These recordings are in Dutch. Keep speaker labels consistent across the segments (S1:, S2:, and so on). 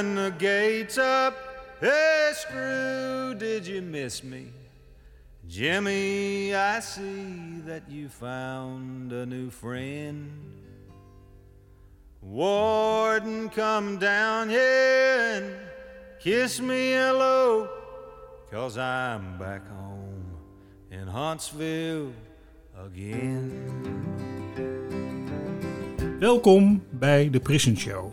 S1: and the gates up. Hey, Screw, did you miss me? Jimmy, I see that you found a new friend. Warden, come down here and kiss me hello, cause I'm back home in Huntsville again.
S2: Welkom bij de Prison Show,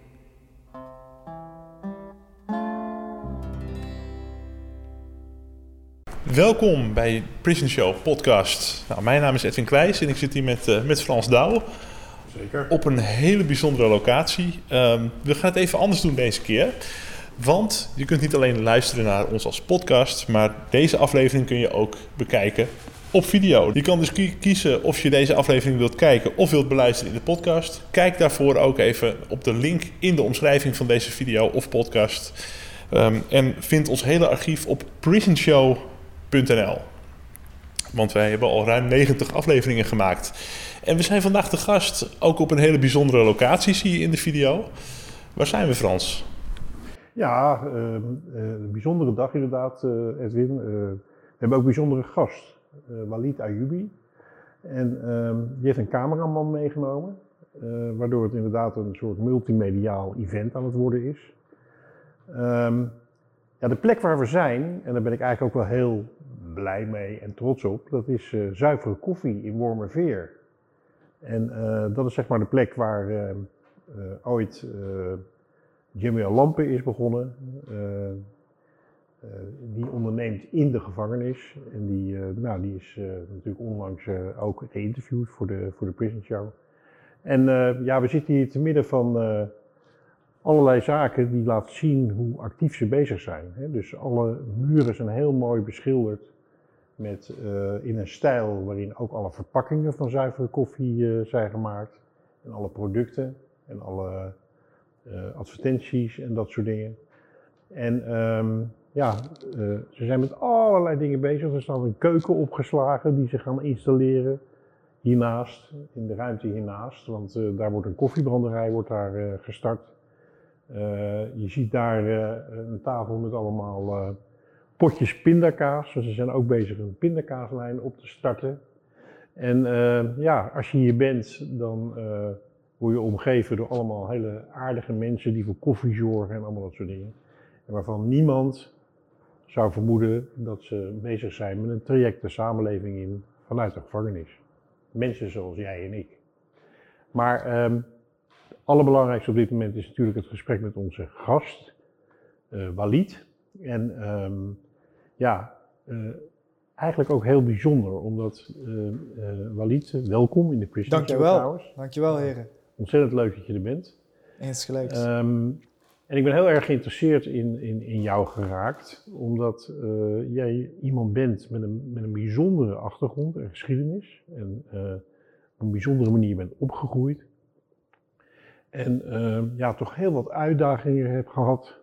S3: Welkom bij Prison Show podcast. Nou, mijn naam is Edwin Kwijs en ik zit hier met, eh, met Frans Douw.
S2: Zeker.
S3: Op een hele bijzondere locatie. Ehm, we gaan het even anders doen deze keer. Want je kunt niet alleen luisteren naar ons als podcast, maar deze aflevering kun je ook bekijken op video. Je kan dus kie- kiezen of je deze aflevering wilt kijken of wilt beluisteren in de podcast. Kijk daarvoor ook even op de link in de omschrijving van deze video of podcast. Ehm, en vind ons hele archief op prisonshow.nl. Want wij hebben al ruim 90 afleveringen gemaakt. En we zijn vandaag de gast ook op een hele bijzondere locatie, zie je in de video. Waar zijn we, Frans?
S4: Ja, ehm, eh, een bijzondere dag inderdaad, eh, Edwin. Eh, we hebben ook een bijzondere gast, Walid Ayubi. En ehm, die heeft een cameraman meegenomen, waardoor het inderdaad een soort multimediaal event aan het worden is. Ehm, ja, de plek waar we zijn, en daar ben ik eigenlijk ook wel heel blij mee en trots op, dat is eh, zuivere koffie in Wormerveer. En eh, dat is zeg maar de plek waar eh, ooit Jimmy Lampe is begonnen. die onderneemt in de gevangenis. En die, nou, die is natuurlijk onlangs ook geïnterviewd voor de, voor de Prison Show. En ja, we zitten hier te midden van allerlei zaken die laten zien hoe actief ze bezig zijn. Dus alle muren zijn heel mooi beschilderd. Met, eh, in een stijl waarin ook alle verpakkingen van zuivere koffie eh, zijn gemaakt. En alle producten en alle eh, advertenties en dat soort dingen. En ehm, ja, ze zijn met allerlei dingen bezig. Er staat een keuken opgeslagen die ze gaan installeren hiernaast, in de ruimte hiernaast. Want daar wordt een koffiebranderij wordt daar, gestart. Je ziet daar een tafel met allemaal potjes pindakaas. Dus ze zijn ook bezig een pindakaaslijn op te starten. En eh, ja, als je hier bent, dan eh, word je omgeven door allemaal hele aardige mensen die voor koffie zorgen en allemaal dat soort dingen. En waarvan niemand zou vermoeden dat ze bezig zijn met een traject de samenleving in vanuit de gevangenis. Mensen zoals jij en ik. Maar ehm het allerbelangrijkste op dit moment is natuurlijk het gesprek met onze gast, eh Walid. En ehm, ja, eh, eigenlijk ook heel bijzonder, omdat eh eh, Walid, welkom in de Show
S5: Dankjewel.
S4: trouwens.
S5: Dankjewel, heren.
S4: Ontzettend leuk dat je er bent.
S5: Eens gelijks.
S4: Ehm, en ik ben heel erg geïnteresseerd in, in, in jou geraakt, omdat jij iemand bent met een, met een bijzondere achtergrond en geschiedenis. En op een bijzondere manier bent opgegroeid. En ehm, ja, toch heel wat uitdagingen hebt gehad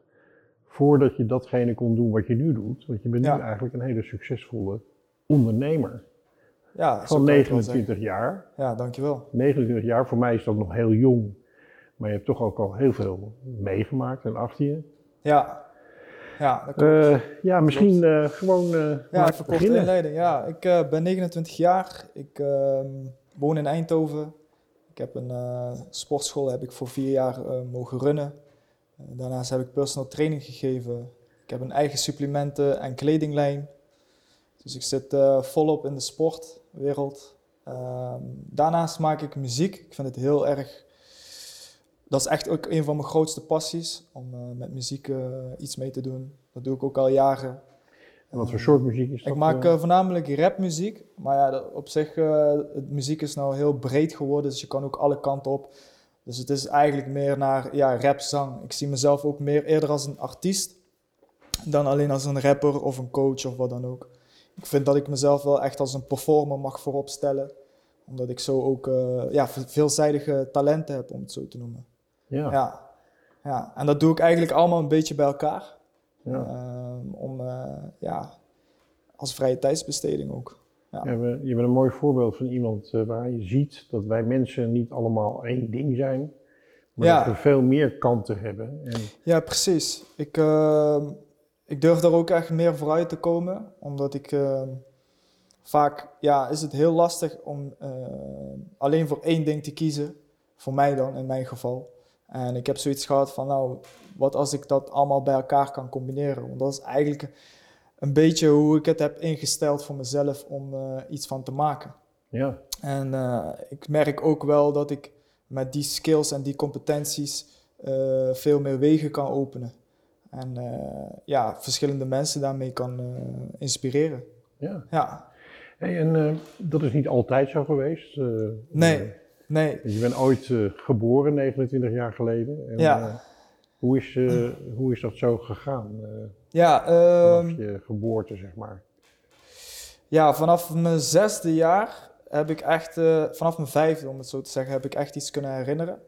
S4: voordat je datgene kon doen wat je nu doet. Want je bent
S5: Ja.
S4: nu eigenlijk een hele succesvolle ondernemer
S5: ja,
S4: van
S5: kan je het wel
S4: 29 jaar.
S5: Ja, dankjewel.
S4: 29 jaar, voor mij is dat nog heel jong. Maar je hebt toch ook al heel veel meegemaakt en achter je.
S5: Ja, ja dat klopt.
S4: Eh, ja, misschien eh, gewoon eh
S5: ja,
S4: beginnen.
S5: inleiden. Ja, ik ben 29 jaar. Ik ehm, woon in Eindhoven. Ik heb een sportschool heb ik voor vier jaar mogen runnen. Eh, daarnaast heb ik personal training gegeven. Ik heb een eigen supplementen- en kledinglijn. Dus ik zit eh, volop in de sportwereld. Ehm, daarnaast maak ik muziek. Ik vind het heel erg. Dat is echt ook een van mijn grootste passies. Om eh, met muziek iets mee te doen. Dat doe ik ook al jaren.
S4: En wat voor soort muziek is dat?
S5: ik maak voornamelijk rapmuziek. Maar ja, op zich, het muziek is nou heel breed geworden. Dus je kan ook alle kanten op. Dus het is eigenlijk meer naar ja, rapzang. Ik zie mezelf ook meer eerder als een artiest. Dan alleen als een rapper of een coach of wat dan ook. Ik vind dat ik mezelf wel echt als een performer mag voorop stellen. Omdat ik zo ook eh, ja, ve- veelzijdige talenten heb, om het zo te noemen.
S4: Ja.
S5: Ja. Ja. En dat doe ik eigenlijk allemaal een beetje bij elkaar.
S4: Ja.
S5: Ehm, om, eh, ja, als vrije tijdsbesteding ook. Ja.
S4: Je bent, je bent een mooi voorbeeld van iemand eh, waar je ziet dat wij mensen niet allemaal één ding zijn, maar
S5: Ja.
S4: dat we veel meer kanten hebben. En,
S5: Ja, precies. Ik, ehm, ik durf daar ook echt meer vooruit te komen, omdat ik ehm, vaak, ja, is het heel lastig om ehm, alleen voor één ding te kiezen. Voor mij dan, in mijn geval. En ik heb zoiets gehad van, nou, wat als ik dat allemaal bij elkaar kan combineren? Want dat is eigenlijk een beetje hoe ik het heb ingesteld voor mezelf om eh, iets van te maken.
S4: ja,
S5: En eh, ik merk ook wel dat ik met die skills en die competenties eh, veel meer wegen kan openen. En ja, verschillende mensen daarmee kan inspireren.
S4: ja.
S5: Ja,
S4: Hey, en dat is niet altijd zo geweest.
S5: Nee. nee.
S4: je bent ooit geboren, 29 jaar geleden. En,
S5: Ja.
S4: Hoe, is, eh, hoe is dat zo gegaan? eh,
S5: Ja,
S4: vanaf
S5: ehm,
S4: je geboorte, zeg maar.
S5: ja, vanaf mijn zesde jaar heb ik echt, eh, vanaf mijn vijfde om het zo te zeggen, heb ik echt iets kunnen herinneren.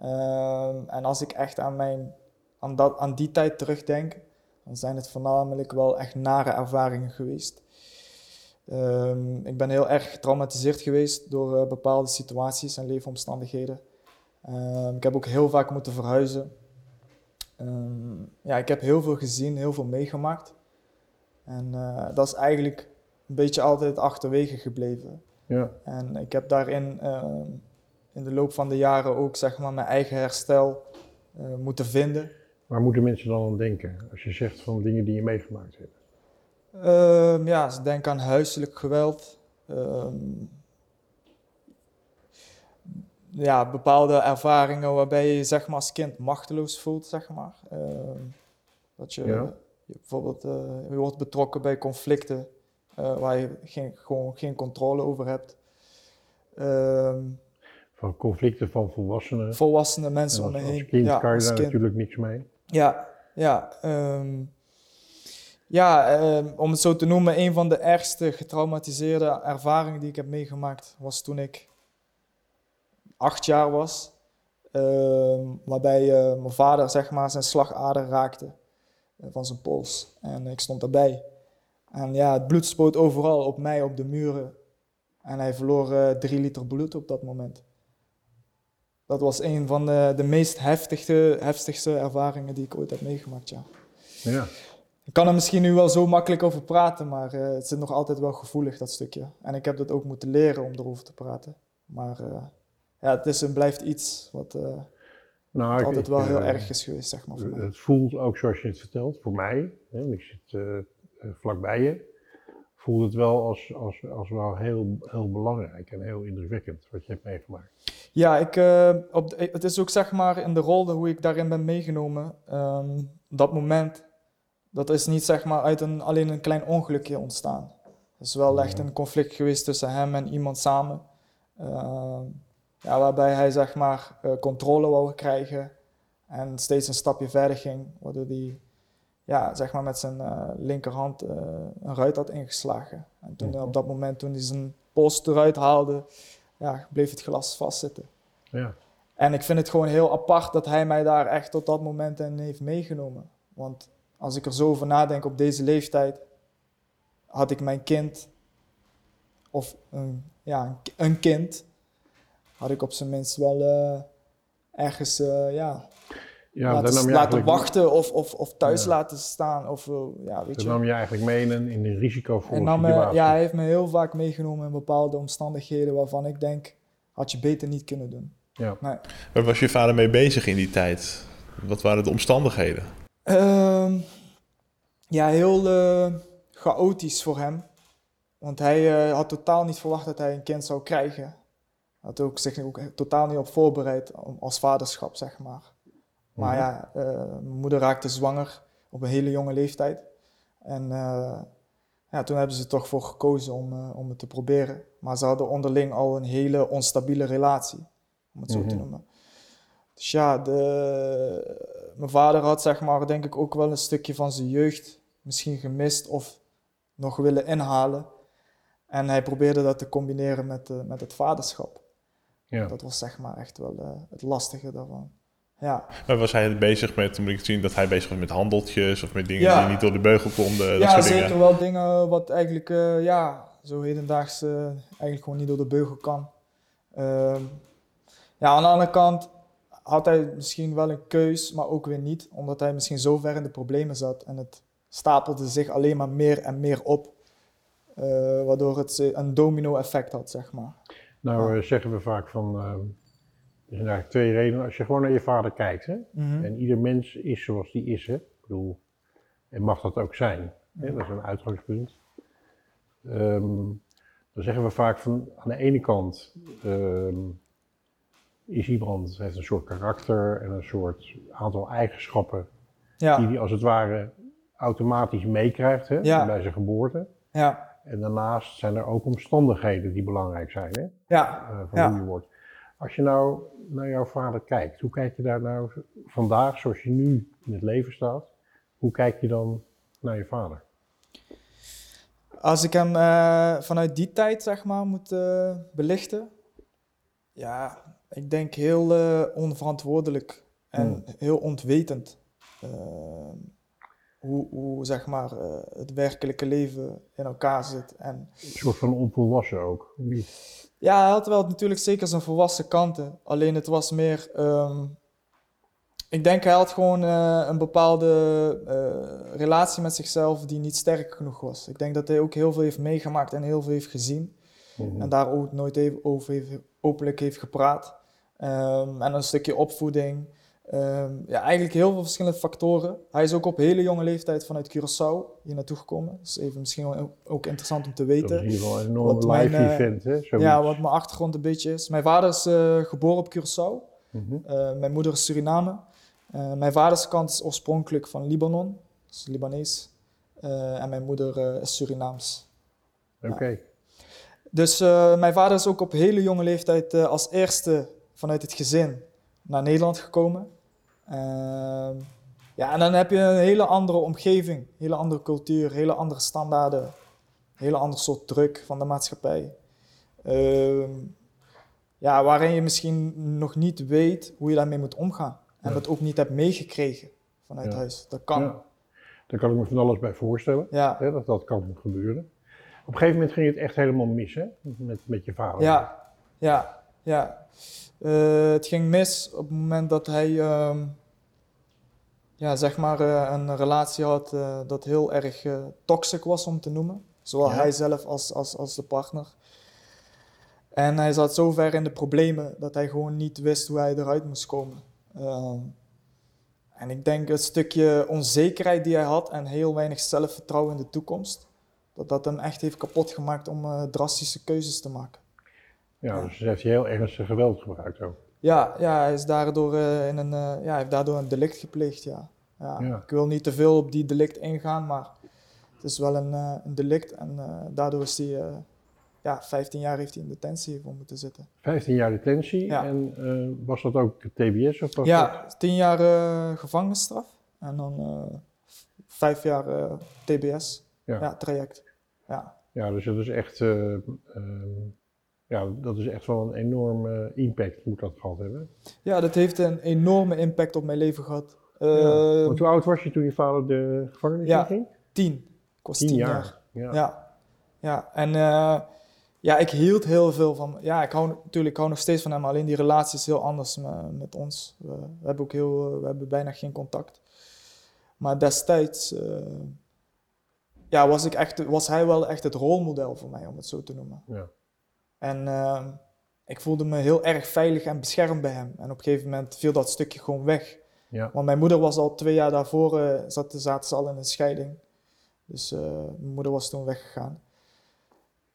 S5: Ehm, en als ik echt aan, mijn, aan, dat, aan die tijd terugdenk, dan zijn het voornamelijk wel echt nare ervaringen geweest. Ehm, ik ben heel erg getraumatiseerd geweest door bepaalde situaties en leefomstandigheden. Ik heb ook heel vaak moeten verhuizen. Ehm, ja, ik heb heel veel gezien, heel veel meegemaakt. En eh, dat is eigenlijk een beetje altijd achterwege gebleven.
S4: Ja,
S5: En ik heb daarin ehm, in de loop van de jaren ook zeg maar, mijn eigen herstel eh, moeten vinden.
S4: waar moeten mensen dan aan denken? Als je zegt van dingen die je meegemaakt hebt.
S5: Ehm, ja, ze denken aan huiselijk geweld. Ja, bepaalde ervaringen waarbij je je zeg maar, als kind machteloos voelt, zeg maar. Ehm, dat je,
S4: Ja.
S5: je bijvoorbeeld eh, je wordt betrokken bij conflicten eh, waar je geen, gewoon geen controle over hebt. Ehm,
S4: Van conflicten van volwassenen.
S5: volwassene mensen
S4: En
S5: om
S4: als,
S5: me
S4: als
S5: heen.
S4: kind
S5: ja,
S4: kan je daar natuurlijk niks mee.
S5: Ja, ja. ehm, ja, om het zo te noemen, een van de ergste getraumatiseerde ervaringen die ik heb meegemaakt was toen ik acht jaar was. ehm, waarbij eh, mijn vader zeg maar, zijn slagader raakte eh, van zijn pols. En ik stond daarbij. En ja, het bloed spoot overal op mij, op de muren. En hij verloor eh, drie liter bloed op dat moment. Dat was een van de, de meest heftigste, heftigste ervaringen die ik ooit heb meegemaakt, ja.
S4: Ja,
S5: Ik kan er misschien nu wel zo makkelijk over praten, maar het zit nog altijd wel gevoelig, dat stukje. En ik heb dat ook moeten leren om erover te praten. Maar ja, het is en blijft iets wat eh,
S4: nou, ik-
S5: altijd
S4: ik,
S5: wel heel
S4: eh,
S5: erg is geweest, zeg maar, voor mij.
S4: Het voelt ook zoals je het vertelt, voor mij, hè, want ik zit eh, vlakbij je, voelt het wel als, als, als wel heel, heel belangrijk en heel indrukwekkend wat je hebt meegemaakt.
S5: Ja, ik, op de- het is ook zeg maar in de rol hoe ik daarin ben meegenomen. Ehm, dat moment, dat is niet zeg maar uit een, alleen een klein ongelukje ontstaan. Het is wel echt een conflict geweest tussen hem en iemand samen. Ehm, ja, waarbij hij zeg maar eh, controle wou krijgen en steeds een stapje verder ging. Waardoor hij ja, zeg maar met zijn eh, linkerhand eh, een ruit had ingeslagen. En toen, op dat moment toen hij zijn post eruit haalde, ja, bleef het glas vastzitten.
S4: Ja,
S5: En ik vind het gewoon heel apart dat hij mij daar echt tot dat moment in heeft meegenomen. Want als ik er zo over nadenk op deze leeftijd, had ik mijn kind, of een, ja, een kind, had ik op zijn minst wel eh, ergens eh, ja,
S4: ja
S5: laten,
S4: dan nam je
S5: laten
S4: eigenlijk,
S5: wachten of, of, of thuis
S4: Ja.
S5: laten staan. Of, eh, ja, weet
S4: dat
S5: je.
S4: nam je eigenlijk mee in een, risicovolle situatie.
S5: ja, hij heeft me heel vaak meegenomen in bepaalde omstandigheden waarvan ik denk, had je beter niet kunnen doen.
S4: Ja.
S5: Nee.
S3: Waar was je vader mee bezig in die tijd? Wat waren de omstandigheden?
S5: Ehm, ja, heel eh, chaotisch voor hem. Want hij eh, had totaal niet verwacht dat hij een kind zou krijgen. Had ook zich ook totaal niet op voorbereid om- als vaderschap, zeg maar. Maar
S4: Mhm.
S5: ja, eh, mijn moeder raakte zwanger op een hele jonge leeftijd. En eh, ja, toen hebben ze toch voor gekozen om, eh, om het te proberen. Maar ze hadden onderling al een hele onstabiele relatie, om het zo te
S4: Mhm.
S5: noemen. Dus ja, de, mijn vader had zeg maar denk ik ook wel een stukje van zijn jeugd misschien gemist of nog willen inhalen. En hij probeerde dat te combineren met, met het vaderschap.
S4: Ja.
S5: Dat was zeg maar echt wel eh, het lastige daarvan. Ja,
S3: Maar was hij bezig met, moet ik zien, dat hij bezig was met handeltjes of met dingen
S5: Ja.
S3: die niet door de beugel konden? dat
S5: ja
S3: soort
S5: zeker
S3: dingen.
S5: wel dingen wat eigenlijk eh, ja, zo hedendaags eh, eigenlijk gewoon niet door de beugel kan. Ehm, ja, aan de andere kant had hij misschien wel een keus, maar ook weer niet. Omdat hij misschien zo ver in de problemen zat en het stapelde zich alleen maar meer en meer op. waardoor het een domino effect had, zeg maar.
S4: Nou eh, zeggen we vaak van, eh, er zijn eigenlijk twee redenen. Als je gewoon naar je vader kijkt, hè,
S5: Mhm.
S4: en ieder mens is zoals die is, hè. Ik bedoel, en mag dat ook zijn. Hè? Dat is een uitgangspunt. Ehm, dan zeggen we vaak van, aan de ene kant ehm, is iemand, heeft een soort karakter en een soort aantal eigenschappen die hij als het ware automatisch meekrijgt
S5: Ja.
S4: bij zijn geboorte.
S5: ja,
S4: En daarnaast zijn er ook omstandigheden die belangrijk zijn. Hè?
S5: ja.
S4: eh, van
S5: Ja.
S4: hoe je wordt. Als je nou naar jouw vader kijkt, hoe kijk je daar nou vandaag, zoals je nu in het leven staat, hoe kijk je dan naar je vader?
S5: Als ik hem eh, vanuit die tijd, zeg maar, moet eh, belichten. Ja, ik denk heel onverantwoordelijk en
S4: Hmm.
S5: heel ontwetend. Hoe, hoe, zeg maar, eh, het werkelijke leven in elkaar zit. En
S4: Een soort van onvolwassen ook.
S5: ja, hij had wel natuurlijk zeker zijn volwassen kanten. Alleen het was meer. ehm, ik denk hij had gewoon eh, een bepaalde eh, relatie met zichzelf die niet sterk genoeg was. Ik denk dat hij ook heel veel heeft meegemaakt en heel veel heeft gezien.
S4: Mhm.
S5: En daar ook nooit even over heeft, openlijk heeft gepraat. Ehm, en een stukje opvoeding. Ehm, ja, eigenlijk heel veel verschillende factoren. Hij is ook op hele jonge leeftijd vanuit Curaçao hier naartoe gekomen. Dat is even misschien wel ook interessant om te
S4: Dat is
S5: weten.
S4: in ieder geval een enorm live
S5: eh,
S4: event. Hè?
S5: Ja, wat mijn achtergrond een beetje is. Mijn vader is eh, geboren op Curaçao.
S4: Mhm.
S5: Eh, mijn moeder is Suriname. Mijn vaders kant is oorspronkelijk van Libanon. Is Libanees. En mijn moeder is Surinaams.
S4: Oké.
S5: Dus mijn vader is ook op hele jonge leeftijd als eerste vanuit het gezin naar Nederland gekomen. Ehm, ja, en dan heb je een hele andere omgeving, hele andere cultuur, hele andere standaarden, een hele ander soort druk van de maatschappij. Ehm, ja, waarin je misschien nog niet weet hoe je daarmee moet omgaan. En
S4: Ja.
S5: dat ook niet hebt meegekregen vanuit
S4: Ja.
S5: huis. Dat kan.
S4: Ja. Daar kan ik me van alles bij voorstellen.
S5: Ja.
S4: Hè, dat dat kan gebeuren. Op een gegeven moment ging het echt helemaal mis, hè? Met, met je vader.
S5: Ja, ja, ja. Eh, het ging mis op het moment dat hij, ehm, ja, zeg maar, eh, een relatie had eh, dat heel erg toxic was om te noemen. Zowel
S4: Ja.
S5: hij zelf als, als, als de partner. En hij zat zo ver in de problemen dat hij gewoon niet wist hoe hij eruit moest komen. Ehm, en ik denk het stukje onzekerheid die hij had en heel weinig zelfvertrouwen in de toekomst, dat dat hem echt heeft kapot gemaakt om drastische keuzes te maken.
S4: Ja, dus hij heeft je heel ernstig geweld gebruikt ook.
S5: Ja, ja hij, is daardoor, eh, in een, eh, ja, hij heeft daardoor een delict gepleegd, ja. Ja,
S4: Ja.
S5: Ik wil niet te veel op die delict ingaan, maar het is wel een, eh, een delict. En daardoor is hij, ja, 15 jaar heeft hij in detentie voor moeten zitten.
S4: 15 jaar detentie.
S5: Ja.
S4: En was dat ook TBS? Of was dat-
S5: Ja, 10 jaar gevangenisstraf en dan eh, vijf jaar TBS,
S4: Ja.
S5: traject. Ja.
S4: Ja, dus dat is echt, eh, ehm, ja, dat is echt wel een enorme impact moet dat gehad hebben.
S5: ja, dat heeft een enorme impact op mijn leven gehad.
S4: Ja.
S5: Eh,
S4: Want hoe oud was je toen je vader de gevangenis
S5: ja.
S4: ging?
S5: Tien. Ik was
S4: Tien,
S5: tien,
S4: jaar.
S5: jaar.
S4: Ja.
S5: Ja, ja. en eh, ja, ik hield heel veel van. Ja, ik hou natuurlijk ik hou nog steeds van hem, alleen die relatie is heel anders me- met ons. We, we hebben ook heel, we hebben bijna geen contact. Maar destijds eh, ja, was, ik echt, was hij wel echt het rolmodel voor mij, om het zo te noemen.
S4: Ja.
S5: En eh, ik voelde me heel erg veilig en beschermd bij hem. En op een gegeven moment viel dat stukje gewoon weg.
S4: Ja.
S5: Want mijn moeder was al twee jaar daarvoor, eh, zat, zaten ze al in een scheiding. Dus eh, mijn moeder was toen weggegaan.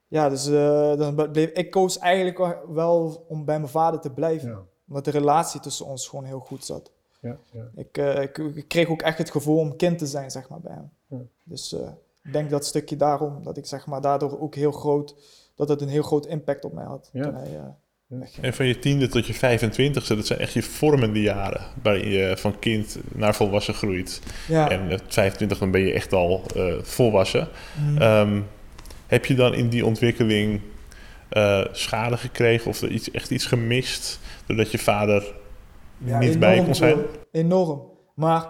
S5: Ja, dus eh, dan bleef, ik koos eigenlijk wel- om bij mijn vader te blijven.
S4: Ja.
S5: Omdat de relatie tussen ons gewoon heel goed zat.
S4: Ja, ja.
S5: Ik, ik, ik kreeg ook echt het gevoel om kind te zijn, zeg maar, bij hem.
S4: Ja.
S5: Dus ik denk dat stukje daarom, dat ik zeg maar daardoor ook heel groot, dat het een heel groot impact op mij had.
S4: Ja.
S5: toen hij, eh.
S3: En van je tiende tot je 25ste, dat zijn echt je vormende jaren. Waarin je van kind naar volwassen groeit.
S5: Ja.
S3: En met 25 dan ben je echt al eh, volwassen.
S5: Mhm.
S3: Ehm, Heb je dan in die ontwikkeling eh, schade gekregen of er iets, echt iets gemist doordat je vader
S5: Ja,
S3: niet bij je kon zijn?
S5: Enorm. Maar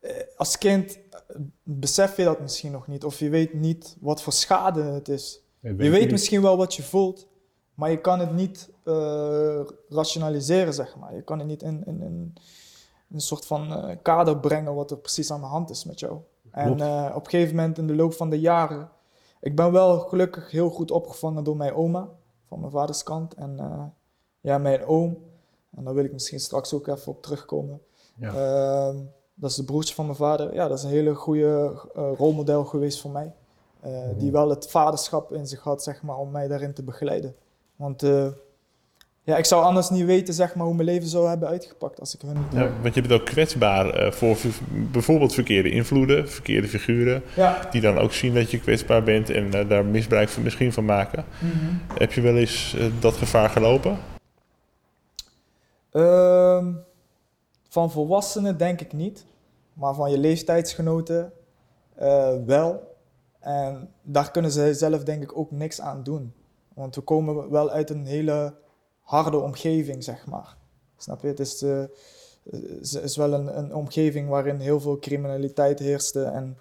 S5: eh, als kind eh, besef je dat misschien nog niet. Of je weet niet wat voor schade het is. Je weet
S4: niet.
S5: misschien wel wat je voelt, maar je kan het niet eh, rationaliseren, zeg maar. Je kan het niet in, in, in een soort van eh, kader brengen wat er precies aan de hand is met jou. En eh, op een gegeven moment in de loop van de jaren... Ik ben wel gelukkig heel goed opgevangen door mijn oma, van mijn vaders kant. En ja, mijn oom. En daar wil ik misschien straks ook even op terugkomen.
S4: Ja.
S5: Ehm, dat is de broertje van mijn vader. Ja, dat is een hele goede rolmodel geweest voor mij. Eh, Die wel het vaderschap in zich had, zeg maar, om mij daarin te begeleiden. Want eh, ja, ik zou anders niet weten, zeg maar, hoe mijn leven zou hebben uitgepakt als ik hun niet...
S3: Ja, want je bent ook kwetsbaar eh, voor bijvoorbeeld verkeerde invloeden, verkeerde figuren,
S5: Ja.
S3: die dan ook zien dat je kwetsbaar bent en daar misbruik van misschien van maken. Heb je wel eens dat gevaar gelopen?
S5: Ehm, van volwassenen denk ik niet, maar van je leeftijdsgenoten wel. En daar kunnen ze zelf denk ik ook niks aan doen. Want we komen wel uit een hele harde omgeving, zeg maar. Snap je? Het is, eh, het is wel een, een omgeving waarin heel veel criminaliteit heerste en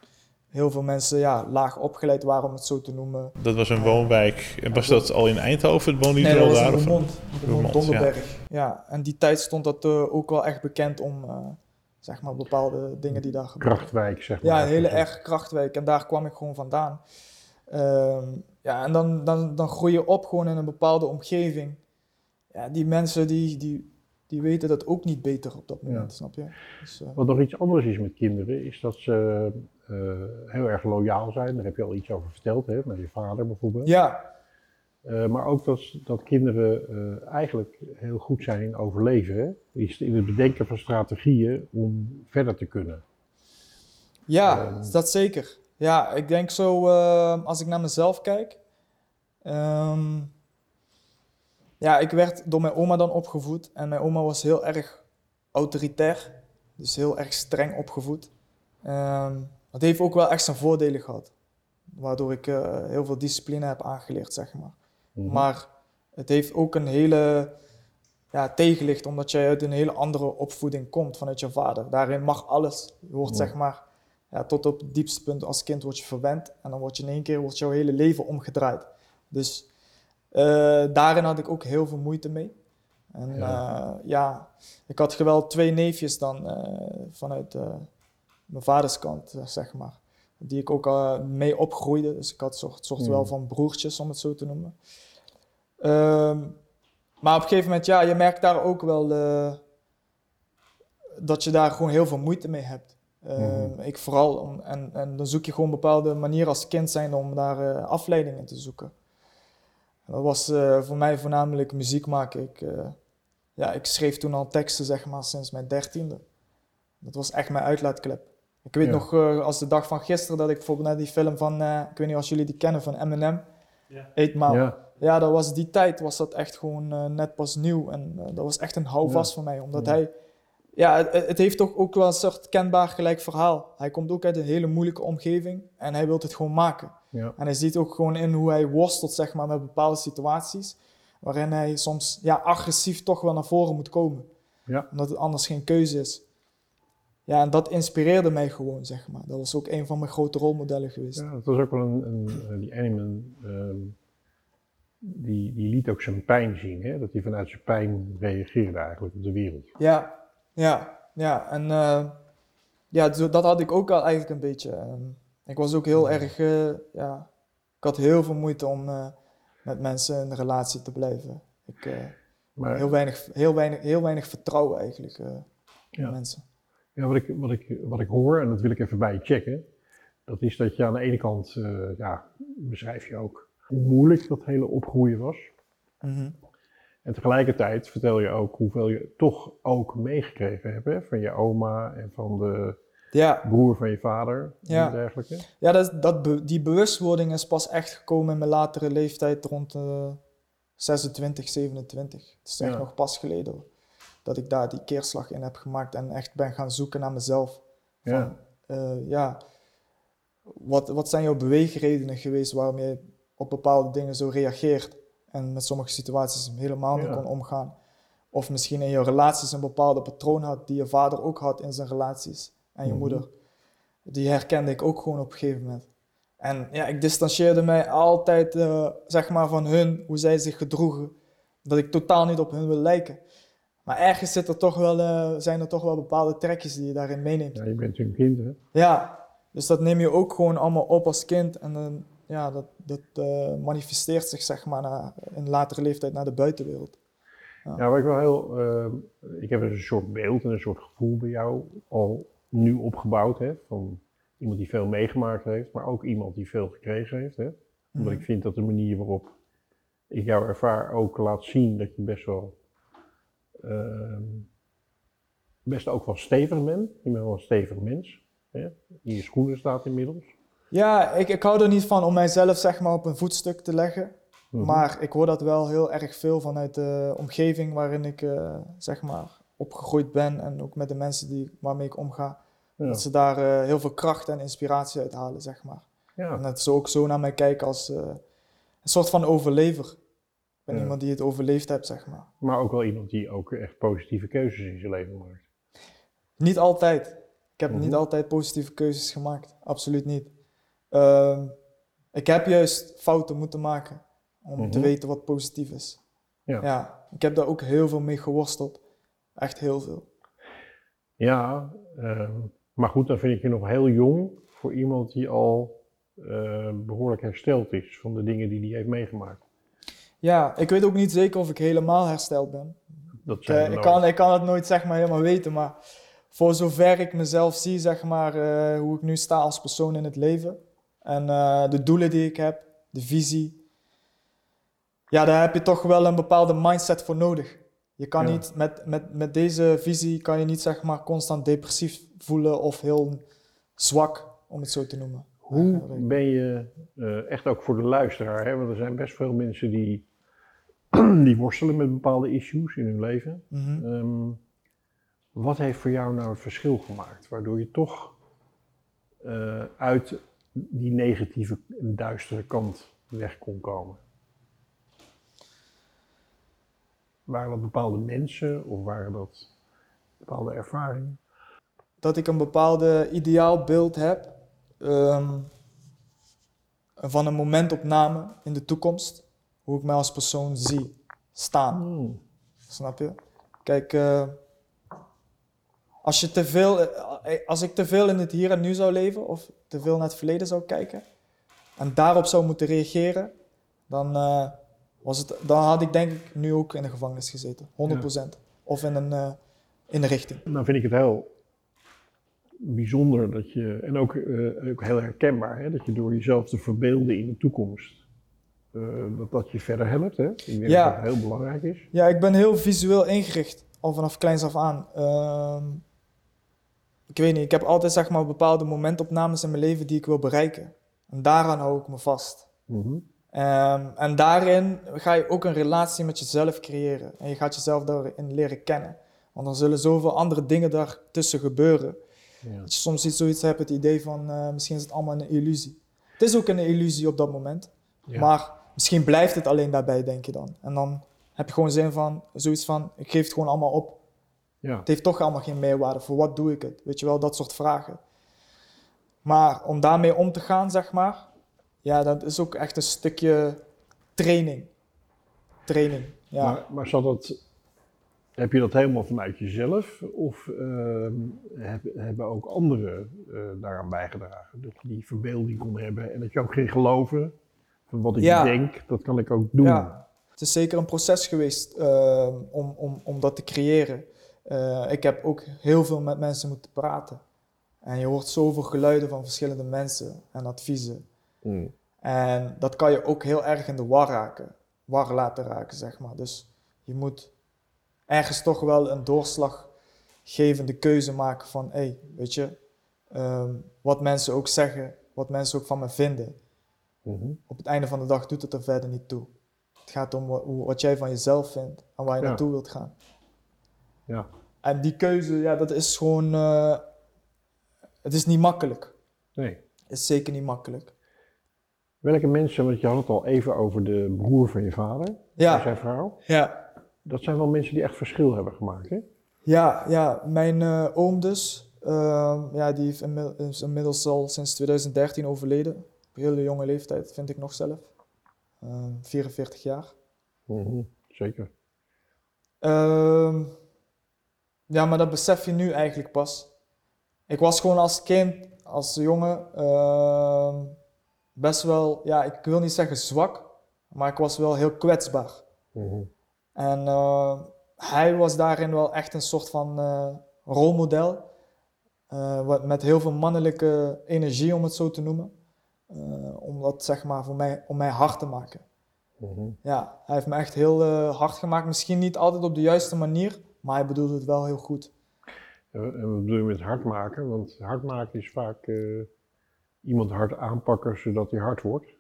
S5: heel veel mensen ja, laag opgeleid waren, om het zo te noemen.
S3: Dat was een woonwijk. En was dat al in Eindhoven? Het woonde
S5: Nee, dat
S3: al
S5: was
S3: daar?
S5: in Roermond. Roermond.
S3: Ja.
S5: en die tijd stond dat eh, ook wel echt bekend om, eh, zeg maar, bepaalde dingen die daar gebeurden.
S4: Krachtwijk, zeg maar.
S5: Ja, een hele erg krachtwijk. En daar kwam ik gewoon vandaan. Ehm, ja, en dan, dan, dan groei je op gewoon in een bepaalde omgeving. Ja, die mensen die, die, die weten dat ook niet beter op dat moment,
S4: Ja.
S5: snap je? Dus, eh,
S4: Wat nog iets anders is met kinderen, is dat ze eh, heel erg loyaal zijn. Daar heb je al iets over verteld, hè, met je vader bijvoorbeeld.
S5: ja,
S4: Eh, maar ook dat, dat kinderen eh, eigenlijk heel goed zijn in overleven. Hè? Is in het bedenken van strategieën om verder te kunnen.
S5: Ja,
S4: Ehm.
S5: dat zeker. Ja, ik denk zo, eh, als ik naar mezelf kijk. ehm, ja, ik werd door mijn oma dan opgevoed. En mijn oma was heel erg autoritair. Dus heel erg streng opgevoed. Ehm, dat heeft ook wel echt zijn voordelen gehad. Waardoor ik heel veel discipline heb aangeleerd, zeg maar.
S4: Mhm.
S5: Maar het heeft ook een hele ja, tegenlicht, omdat jij uit een hele andere opvoeding komt vanuit je vader. Daarin mag alles. Je wordt
S4: Ja.
S5: zeg maar, ja, tot op het diepste punt als kind word je verwend. En dan word je in één keer wordt jouw hele leven omgedraaid. Dus eh, daarin had ik ook heel veel moeite mee. En
S4: Ja.
S5: ja, ja ik had wel twee neefjes dan eh, vanuit eh, mijn vaders kant, eh, zeg maar. Die ik ook eh, mee opgroeide. Dus ik had soort, soort wel van broertjes, om het zo te noemen. Ehm, maar op een gegeven moment, ja, je merkt daar ook wel eh, dat je daar gewoon heel veel moeite mee hebt. Ehm,
S4: Mhm.
S5: Ik vooral, om, en, en dan zoek je gewoon bepaalde manieren als kind zijn om daar eh, afleidingen te zoeken. En dat was eh, voor mij voornamelijk muziek maken. Ik, eh, ja, ik schreef toen al teksten, zeg maar, sinds mijn dertiende. Dat was echt mijn uitlaatklep. Ik weet
S4: Ja.
S5: nog eh, als de dag van gisteren dat ik bijvoorbeeld naar die film van, eh, ik weet niet of jullie die kennen, van Eminem,
S3: Ja.
S5: Mile. Ja.
S4: Ja,
S5: dat was die tijd, was dat echt gewoon eh, net pas nieuw. En eh, dat was echt een houvast
S4: Ja.
S5: voor mij, omdat
S4: Ja.
S5: hij... Ja, het, het heeft toch ook wel een soort kenbaar gelijk verhaal. Hij komt ook uit een hele moeilijke omgeving en hij wil het gewoon maken.
S4: ja.
S5: En hij ziet ook gewoon in hoe hij worstelt zeg maar, met bepaalde situaties. Waarin hij soms ja, agressief toch wel naar voren moet komen.
S4: Ja.
S5: Omdat het anders geen keuze is. Ja, en dat inspireerde mij gewoon, zeg maar. Dat was ook een van mijn grote rolmodellen geweest.
S4: Ja, dat was ook wel een, een eh, die Animan, ehm, die, die liet ook zijn pijn zien, hè? dat hij vanuit zijn pijn reageerde eigenlijk op de wereld.
S5: Ja, ja, ja. En eh, ja, dat had ik ook al eigenlijk een beetje. Ehm, ik was ook heel erg, eh, ja, ik had heel veel moeite om eh, met mensen in een relatie te blijven. Ik,
S4: Maar
S5: heel, weinig, heel, weinig, heel weinig vertrouwen eigenlijk in
S4: Ja.
S5: mensen.
S4: ja, wat, ik, wat, ik, wat ik hoor, en dat wil ik even bij je checken, dat is dat je aan de ene kant, ja, beschrijf je ook hoe moeilijk dat hele opgroeien was.
S5: Mhm.
S4: En tegelijkertijd vertel je ook hoeveel je toch ook meegekregen hebt hè, van je oma en van de
S5: Ja,
S4: broer van je vader
S5: Ja.
S4: en dergelijke.
S5: ja dat, dat die bewustwording is pas echt gekomen in mijn latere leeftijd rond eh 26, 27. Het is echt
S4: Ja.
S5: nog pas geleden hoor, dat ik daar die keerslag in heb gemaakt en echt ben gaan zoeken naar mezelf.
S4: Ja.
S5: Eh, ja, wat, wat zijn jouw beweegredenen geweest waarom je op bepaalde dingen zo reageert en met sommige situaties helemaal niet
S4: Ja.
S5: kon omgaan. Of misschien in je relaties een bepaalde patroon had die je vader ook had in zijn relaties en je
S4: Mhm.
S5: moeder. Die herkende ik ook gewoon op een gegeven moment. En ja, ik distancieerde mij altijd eh, zeg maar van hun, hoe zij zich gedroegen. Dat ik totaal niet op hun wil lijken. Maar ergens zit er toch wel, eh, zijn er toch wel bepaalde trekjes die je daarin meeneemt.
S4: Ja, je bent een kind, hè?
S5: Ja, dus dat neem je ook gewoon allemaal op als kind. En dan, ja, dat, dat eh, manifesteert zich zeg maar naar, in latere leeftijd naar de buitenwereld.
S4: Ja, waar ik wel heel. ehm, ik heb een soort beeld en een soort gevoel bij jou al nu opgebouwd. Hè, van iemand die veel meegemaakt heeft, maar ook iemand die veel gekregen heeft. Hè. Omdat
S5: Mhm.
S4: ik vind dat de manier waarop ik jou ervaar ook laat zien dat je best wel. ehm, best ook wel stevig bent. Je bent wel een stevig mens. Hè. In je schoenen staat inmiddels.
S5: Ja, ik, ik hou er niet van om mijzelf zeg maar op een voetstuk te leggen.
S4: Mhm.
S5: Maar ik hoor dat wel heel erg veel vanuit de omgeving waarin ik eh, zeg maar opgegroeid ben. En ook met de mensen die, waarmee ik omga.
S4: Ja.
S5: Dat ze daar eh, heel veel kracht en inspiratie uit halen, zeg maar. En dat ze ook zo naar mij kijken als eh, een soort van overlever. Ik ben
S4: Ja.
S5: iemand die het overleefd heeft, zeg maar.
S4: Maar ook wel iemand die ook echt positieve keuzes in zijn leven maakt.
S5: Niet altijd. Ik heb
S4: Mhm.
S5: niet altijd positieve keuzes gemaakt. Absoluut niet. Ehm, ik heb juist fouten moeten maken om te
S4: Mhm.
S5: weten wat positief is.
S4: Ja.
S5: ik heb daar ook heel veel mee geworsteld. Echt heel veel.
S4: Ja, ehm, maar goed, dan vind ik je nog heel jong voor iemand die al eh, behoorlijk hersteld is van de dingen die hij heeft meegemaakt.
S5: Ja, ik weet ook niet zeker of ik helemaal hersteld ben.
S4: Dat
S5: Ik,
S4: zijn
S5: eh, ik, kan, ik kan het nooit zeg maar helemaal weten, maar voor zover ik mezelf zie, zeg maar, eh, hoe ik nu sta als persoon in het leven en eh, de doelen die ik heb, de visie, ja, daar heb je toch wel een bepaalde mindset voor nodig. Je kan
S4: Ja.
S5: niet, met, met, met deze visie kan je niet zeg maar constant depressief voelen of heel zwak, om het zo te noemen.
S4: Hoe ben je, eh, echt ook voor de luisteraar, hè, want er zijn best veel mensen die, die worstelen met bepaalde issues in hun leven.
S5: Mhm.
S4: Ehm, wat heeft voor jou nou het verschil gemaakt, waardoor je toch eh, uit die negatieve, duistere kant weg kon komen? Waren dat bepaalde mensen of waren dat bepaalde ervaringen?
S5: dat ik een bepaalde ideaalbeeld heb ehm, van een momentopname in de toekomst. Hoe ik mij als persoon zie staan.
S4: Hmm.
S5: Snap je? Kijk, eh, als, je te veel, eh, als ik te veel in het hier en nu zou leven of te veel naar het verleden zou kijken en daarop zou moeten reageren, dan, eh, was het, dan had ik denk ik nu ook in de gevangenis gezeten. 100%. Of in een, eh, in een richting.
S4: Nou vind ik het heel bijzonder dat je, en ook, eh, ook heel herkenbaar, hè, dat je door jezelf te verbeelden in de toekomst, eh, dat dat je verder helpt. Hè? Ik denk
S5: Ja.
S4: dat dat heel belangrijk is.
S5: Ja, ik ben heel visueel ingericht, al vanaf kleins af aan. Ehm, ik weet niet, ik heb altijd zeg maar bepaalde momentopnames in mijn leven die ik wil bereiken. En daaraan hou ik me vast.
S4: Mhm.
S5: Ehm, en daarin ga je ook een relatie met jezelf creëren. En je gaat jezelf daarin leren kennen. Want dan zullen zoveel andere dingen daartussen gebeuren.
S4: Ja.
S5: Dat je soms iets, zoiets hebt, het idee van eh, misschien is het allemaal een illusie. Het is ook een illusie op dat moment.
S4: Ja.
S5: Maar misschien blijft het alleen daarbij, denk je dan. En dan heb je gewoon zin van, zoiets van, ik geef het gewoon allemaal op.
S4: Ja.
S5: Het heeft toch allemaal geen meerwaarde. Voor wat doe ik het? Weet je wel, dat soort vragen. Maar om daarmee om te gaan, zeg maar, ja, dat is ook echt een stukje training. Training, ja.
S4: Maar, maar zat dat, heb je dat helemaal vanuit jezelf of ehm, heb- hebben ook anderen eh, daaraan bijgedragen? Dat je die verbeelding kon hebben en dat je ook ging geloven van wat ik
S5: Ja.
S4: denk, dat kan ik ook doen.
S5: Ja, het is zeker een proces geweest ehm, om, om, om dat te creëren. Eh, ik heb ook heel veel met mensen moeten praten. En je hoort zoveel geluiden van verschillende mensen en adviezen.
S4: Mm.
S5: En dat kan je ook heel erg in de war raken. War laten raken, zeg maar. Dus je moet ergens toch wel een doorslaggevende keuze maken van... hé, hey, weet je, ehm, wat mensen ook zeggen, wat mensen ook van me vinden.
S4: Mhm.
S5: Op het einde van de dag doet het er verder niet toe. Het gaat om wat jij van jezelf vindt en waar je
S4: Ja.
S5: naartoe wilt gaan.
S4: Ja.
S5: En die keuze, ja, dat is gewoon... eh, het is niet makkelijk.
S4: Nee.
S5: is zeker niet makkelijk.
S4: Welke mensen, want je had het al even over de broer van je vader en zijn vrouw.
S5: ja,
S4: Dat zijn wel mensen die echt verschil hebben gemaakt, hè?
S5: ja, ja. mijn eh, oom dus, ehm, ja, die is inmiddels al sinds 2013 overleden. Op een hele jonge leeftijd, vind ik nog zelf. Ehm, 44 jaar.
S4: Mhm, Zeker.
S5: Ehm, ja, maar dat besef je nu eigenlijk pas. Ik was gewoon als kind, als jongen, ehm, best wel, ja, ik wil niet zeggen zwak, maar ik was wel heel kwetsbaar.
S4: Mhm.
S5: En eh, hij was daarin wel echt een soort van eh, rolmodel. eh, wat, met heel veel mannelijke energie, om het zo te noemen. Eh, om dat zeg maar voor mij, om mij hard te maken.
S4: Mhm.
S5: Ja, hij heeft me echt heel hard gemaakt. Misschien niet altijd op de juiste manier, maar hij bedoelde het wel heel goed.
S4: En wat bedoel je met hard maken? Want hard maken is vaak eh, iemand hard aanpakken zodat hij hard wordt.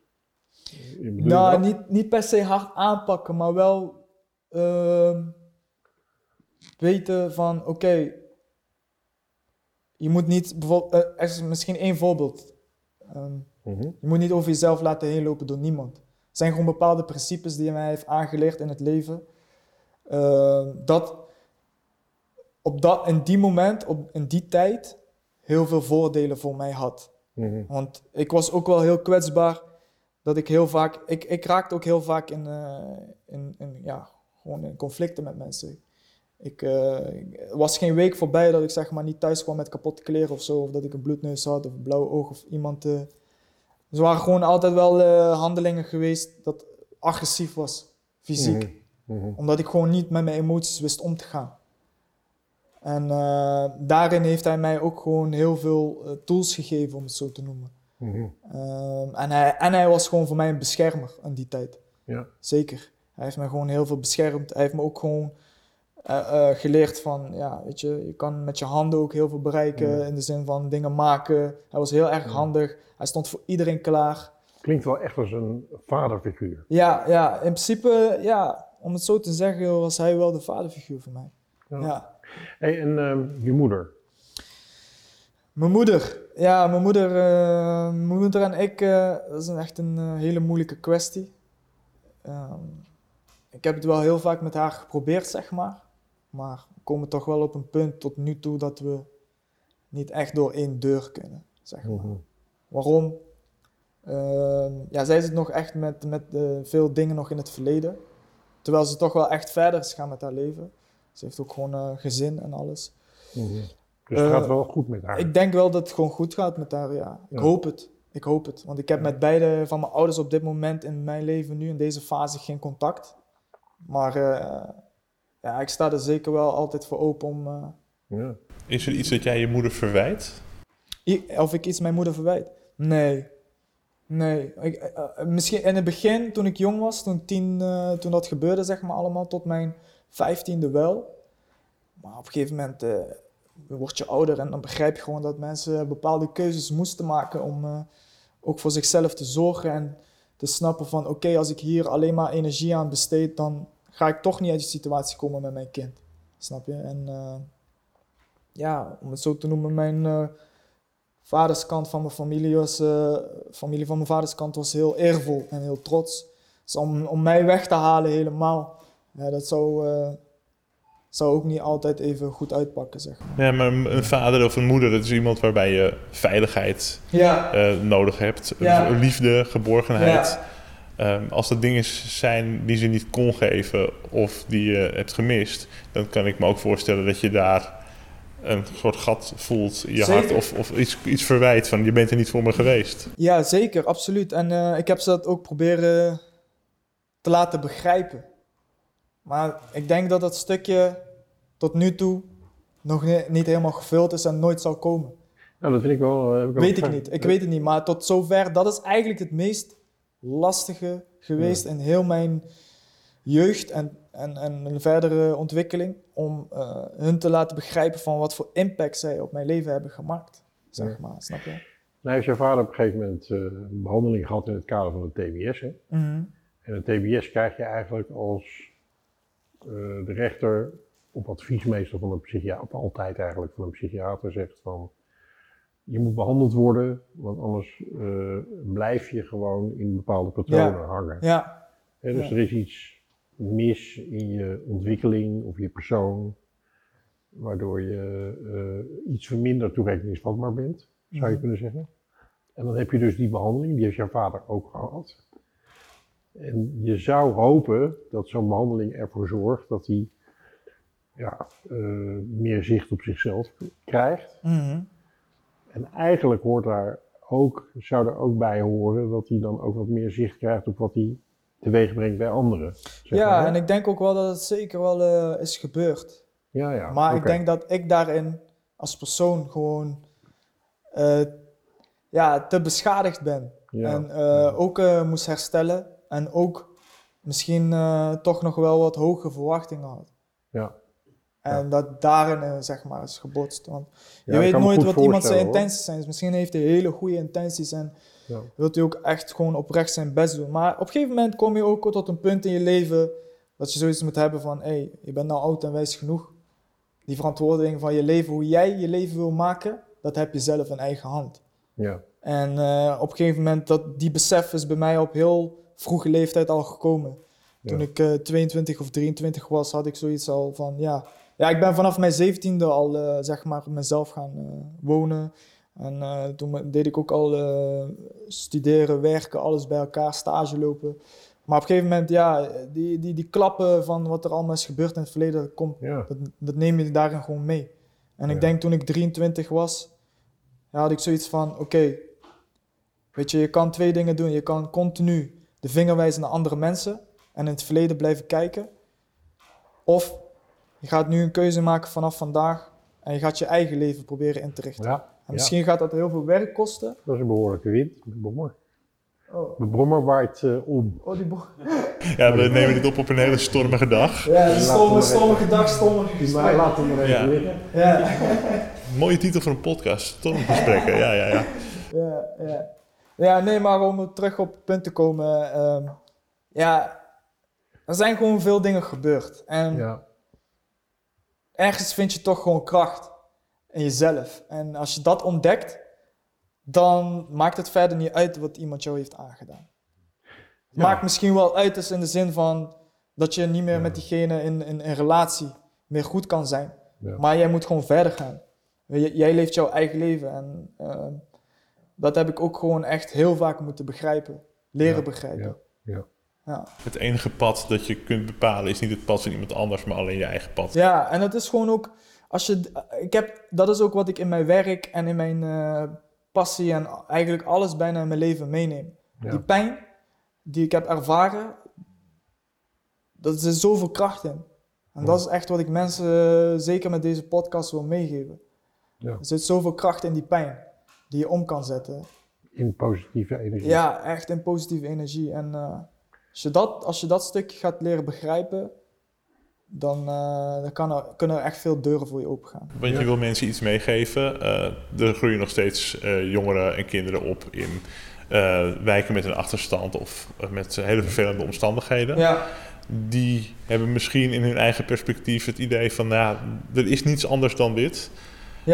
S4: Eh,
S5: nou, niet, niet per se hard aanpakken, maar wel ehm, weten van, oké, je moet niet, bijvoorbeeld, eh, er is misschien één voorbeeld. Ehm,
S4: Mhm.
S5: je moet niet over jezelf laten heenlopen door niemand. Er zijn gewoon bepaalde principes die hij mij heeft aangeleerd in het leven. Ehm, dat op dat, in die moment, op, in die tijd, heel veel voordelen voor mij had.
S4: Mhm.
S5: Want ik was ook wel heel kwetsbaar. Dat ik heel vaak. Ik, ik raakte ook heel vaak in, eh, in, in, ja, gewoon in conflicten met mensen. Ik, eh, er was geen week voorbij dat ik zeg maar niet thuis kwam met kapotte kleren of zo. Of dat ik een bloedneus had of een blauwe oog of iemand. eh er waren gewoon altijd wel handelingen geweest dat agressief was, fysiek
S4: Mhm. Mhm.
S5: omdat ik gewoon niet met mijn emoties wist om te gaan. En eh, daarin heeft hij mij ook gewoon heel veel eh, tools gegeven, om het zo te noemen.
S4: Mhm.
S5: Ehm, en, hij, en hij was gewoon voor mij een beschermer in die tijd.
S4: Ja.
S5: Zeker. Hij heeft me gewoon heel veel beschermd. Hij heeft me ook gewoon eh, geleerd van, ja, weet je, je kan met je handen ook heel veel bereiken.
S4: Ja.
S5: In de zin van dingen maken. Hij was heel erg
S4: Ja.
S5: handig. Hij stond voor iedereen klaar.
S4: Klinkt wel echt als een vaderfiguur.
S5: Ja, ja, in principe, ja, om het zo te zeggen, was hij wel de vaderfiguur voor mij.
S4: Ja.
S5: ja.
S4: Hey, en ehm, je moeder?
S5: Mijn moeder. Ja, mijn moeder, eh, mijn moeder en ik, eh, dat is een, echt een eh, hele moeilijke kwestie. Ehm, ik heb het wel heel vaak met haar geprobeerd, zeg maar. Maar we komen toch wel op een punt tot nu toe dat we niet echt door één deur kunnen, zeg maar.
S4: Mhm.
S5: Waarom? Ehm, ja, zij zit nog echt met, met veel dingen nog in het verleden. Terwijl ze toch wel echt verder is gaan met haar leven. Ze heeft ook gewoon een gezin en alles.
S4: Mhm. Dus het
S5: Eh,
S4: gaat wel goed met haar.
S5: Ik denk wel dat het gewoon goed gaat met haar, ja. Ik
S4: Ja.
S5: hoop het. Ik hoop het. Want ik heb met beide van mijn ouders op dit moment in mijn leven nu, in deze fase, geen contact. Maar eh, ja, ik sta er zeker wel altijd voor open om... eh,
S4: Ja.
S3: Is er iets dat jij je moeder verwijt?
S5: i- of ik iets mijn moeder verwijt. Nee. Nee. Ik, eh, eh, misschien in het begin, toen ik jong was, toen, tien, eh, toen dat gebeurde, zeg maar allemaal, tot mijn vijftiende wel. Maar op een gegeven moment eh, word je ouder en dan begrijp je gewoon dat mensen bepaalde keuzes moesten maken om eh, ook voor zichzelf te zorgen en te snappen van oké, als ik hier alleen maar energie aan besteed, dan ga ik toch niet uit die situatie komen met mijn kind. Snap je? En eh, ja, om het zo te noemen, mijn vaderskant van mijn familie was, familie van mijn vaderskant was heel eervol en heel trots. Dus om, om mij weg te halen helemaal, ja, dat zou, eh, zou ook niet altijd even goed uitpakken, zeg maar.
S3: Ja, maar een een vader of een moeder, dat is iemand waarbij je veiligheid
S5: Ja,
S3: eh, nodig hebt.
S5: Ja.
S3: Liefde, geborgenheid.
S5: ja,
S3: Ehm, als er dingen zijn die ze niet kon geven of die je hebt gemist, dan kan ik me ook voorstellen dat je daar een soort gat voelt in je
S5: Zeker.
S3: hart of, of iets, iets verwijt van je bent er niet voor me geweest.
S5: ja, zeker, absoluut. En eh, ik heb ze dat ook proberen te laten begrijpen. Maar ik denk dat dat stukje tot nu toe nog ni- niet helemaal gevuld is en nooit zal komen.
S4: Dat vind ik wel... eh, heb ik
S5: Weet ik niet, ik weet het niet. Maar tot zover, dat is eigenlijk het meest lastige geweest in heel mijn jeugd en, en, en mijn verdere ontwikkeling. Om eh, hun te laten begrijpen van wat voor impact zij op mijn leven hebben gemaakt. Zeg
S4: Ja.
S5: maar, snap je?
S4: Nou heeft jouw vader op een gegeven moment eh, een behandeling gehad in het kader van het TBS. Hè?
S5: Mhm.
S4: En het TBS krijg je eigenlijk als de rechter op advies meestal van een psychiater, altijd eigenlijk van een psychiater zegt van je moet behandeld worden, want anders eh, blijf je gewoon in bepaalde patronen
S5: Ja.
S4: hangen.
S5: Ja,
S4: dus
S5: Ja.
S4: er is iets mis in je ontwikkeling of je persoon, waardoor je eh, iets minder toerekeningsvatbaar bent, zou je
S5: Mhm.
S4: kunnen zeggen. En dan heb je dus die behandeling, die heeft jouw vader ook gehad. En je zou hopen dat zo'n behandeling ervoor zorgt dat hij ja, eh, meer zicht op zichzelf krijgt.
S5: Mhm.
S4: En eigenlijk hoort daar ook, zou er ook bij horen dat hij dan ook wat meer zicht krijgt op wat hij teweeg brengt bij anderen. zeg
S5: ja
S4: maar,
S5: en ik denk ook wel dat het zeker wel eh, is gebeurd.
S4: ja, ja,
S5: maar ik denk dat ik daarin als persoon gewoon eh, ja, te beschadigd ben.
S4: Ja,
S5: En
S4: ja.
S5: ook moest herstellen. En ook misschien eh, toch nog wel wat hoge verwachtingen had.
S4: Ja.
S5: En dat daarin eh, zeg maar is gebotst. Want je weet nooit wat iemand zijn intenties zijn. Dus misschien heeft hij hele goede intenties en
S4: Ja.
S5: wilt hij ook echt gewoon oprecht zijn best doen. Maar op een gegeven moment kom je ook tot een punt in je leven dat je zoiets moet hebben van, hé, hey, je bent nou oud en wijs genoeg. Die verantwoording van je leven, hoe jij je leven wil maken, dat heb je zelf in eigen hand.
S4: Ja,
S5: En eh, op een gegeven moment, dat, die besef is bij mij op heel vroege leeftijd al gekomen. Toen
S4: Ja.
S5: ik eh, 22 of 23 was, had ik zoiets al van, ja... Ja, ik ben vanaf mijn 17e al, eh, zeg maar, mezelf gaan eh, wonen. En eh, toen deed ik ook al eh, studeren, werken, alles bij elkaar, stage lopen. Maar op een gegeven moment, ja, die, die, die klappen van wat er allemaal is gebeurd in het verleden, dat, komt,
S4: ja,
S5: dat, dat neem je daarin gewoon mee. En
S4: Ja.
S5: ik denk toen ik 23 was, ja, had ik zoiets van, oké, weet je, je kan twee dingen doen. Je kan continu de vinger wijzen naar andere mensen en in het verleden blijven kijken. Of je gaat nu een keuze maken vanaf vandaag en je gaat je eigen leven proberen in te richten.
S4: ja,
S5: En
S4: ja.
S5: misschien gaat dat heel veel werk kosten.
S4: dat is een behoorlijke wind. De brommer.
S5: Oh,
S4: De brommer waait eh, om.
S5: oh die
S3: Ja, we nemen dit op op een hele stormige dag.
S5: Ja, stomme,
S4: we
S5: stommige dag, stommige
S4: Maar
S5: gesprek.
S4: laten we maar even.
S3: Ja. Mooie titel voor een podcast. Stormgesprekken. Ja, ja, ja.
S5: Ja, ja. Ja, nee, maar om terug op het punt te komen. ehm, ja, er zijn gewoon veel dingen gebeurd. En
S4: Ja,
S5: ergens vind je toch gewoon kracht in jezelf. En als je dat ontdekt, dan maakt het verder niet uit wat iemand jou heeft aangedaan. Het
S4: Ja.
S5: maakt misschien wel uit dus in de zin van dat je niet meer
S4: Ja.
S5: met diegene in, in, in relatie meer goed kan zijn. Maar jij moet gewoon verder gaan. J- jij leeft jouw eigen leven. En ehm, dat heb ik ook gewoon echt heel vaak moeten begrijpen. Leren
S4: Ja,
S5: begrijpen.
S4: ja, ja.
S5: Ja.
S3: Het enige pad dat je kunt bepalen is niet het pad van iemand anders, maar alleen je eigen pad.
S5: Ja, en dat is gewoon ook, als je, ik heb, dat is ook wat ik in mijn werk en in mijn eh, passie en eigenlijk alles bijna in mijn leven meeneem.
S4: Ja.
S5: Die pijn die ik heb ervaren, dat er zit zoveel kracht in. En dat is echt wat ik mensen, eh, zeker met deze podcast, wil meegeven.
S4: Ja.
S5: Er zit zoveel kracht in die pijn, die je om kan zetten.
S4: In positieve energie.
S5: Ja, echt in positieve energie. En eh, als, je dat, als je dat stuk gaat leren begrijpen, dan, eh, dan kan er, kunnen er echt veel deuren voor je opengaan.
S3: Want
S4: Ja.
S3: je wil mensen iets meegeven. Eh, er groeien nog steeds eh, jongeren en kinderen op in eh, wijken met een achterstand of met hele vervelende omstandigheden.
S5: Ja,
S3: Die hebben misschien in hun eigen perspectief het idee van, nou, er is niets anders dan dit.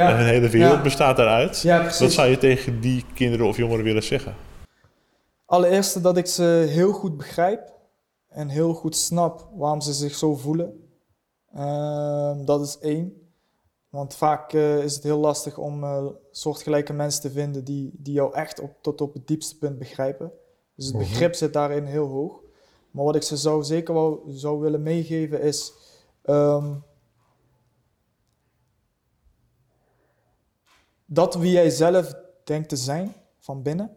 S3: En
S5: ja,
S3: hele wereld
S5: Ja.
S3: bestaat daaruit.
S5: ja
S3: Wat zou je tegen die kinderen of jongeren willen zeggen?
S5: Allereerst dat ik ze heel goed begrijp en heel goed snap waarom ze zich zo voelen. Ehm, dat is één. Want vaak eh, is het heel lastig om eh, soortgelijke mensen te vinden die, die jou echt op, tot op het diepste punt begrijpen. Dus het
S4: Mhm.
S5: begrip zit daarin heel hoog. Maar wat ik ze zou zeker wel zou willen meegeven is. ehm, dat wie jij zelf denkt te zijn van binnen,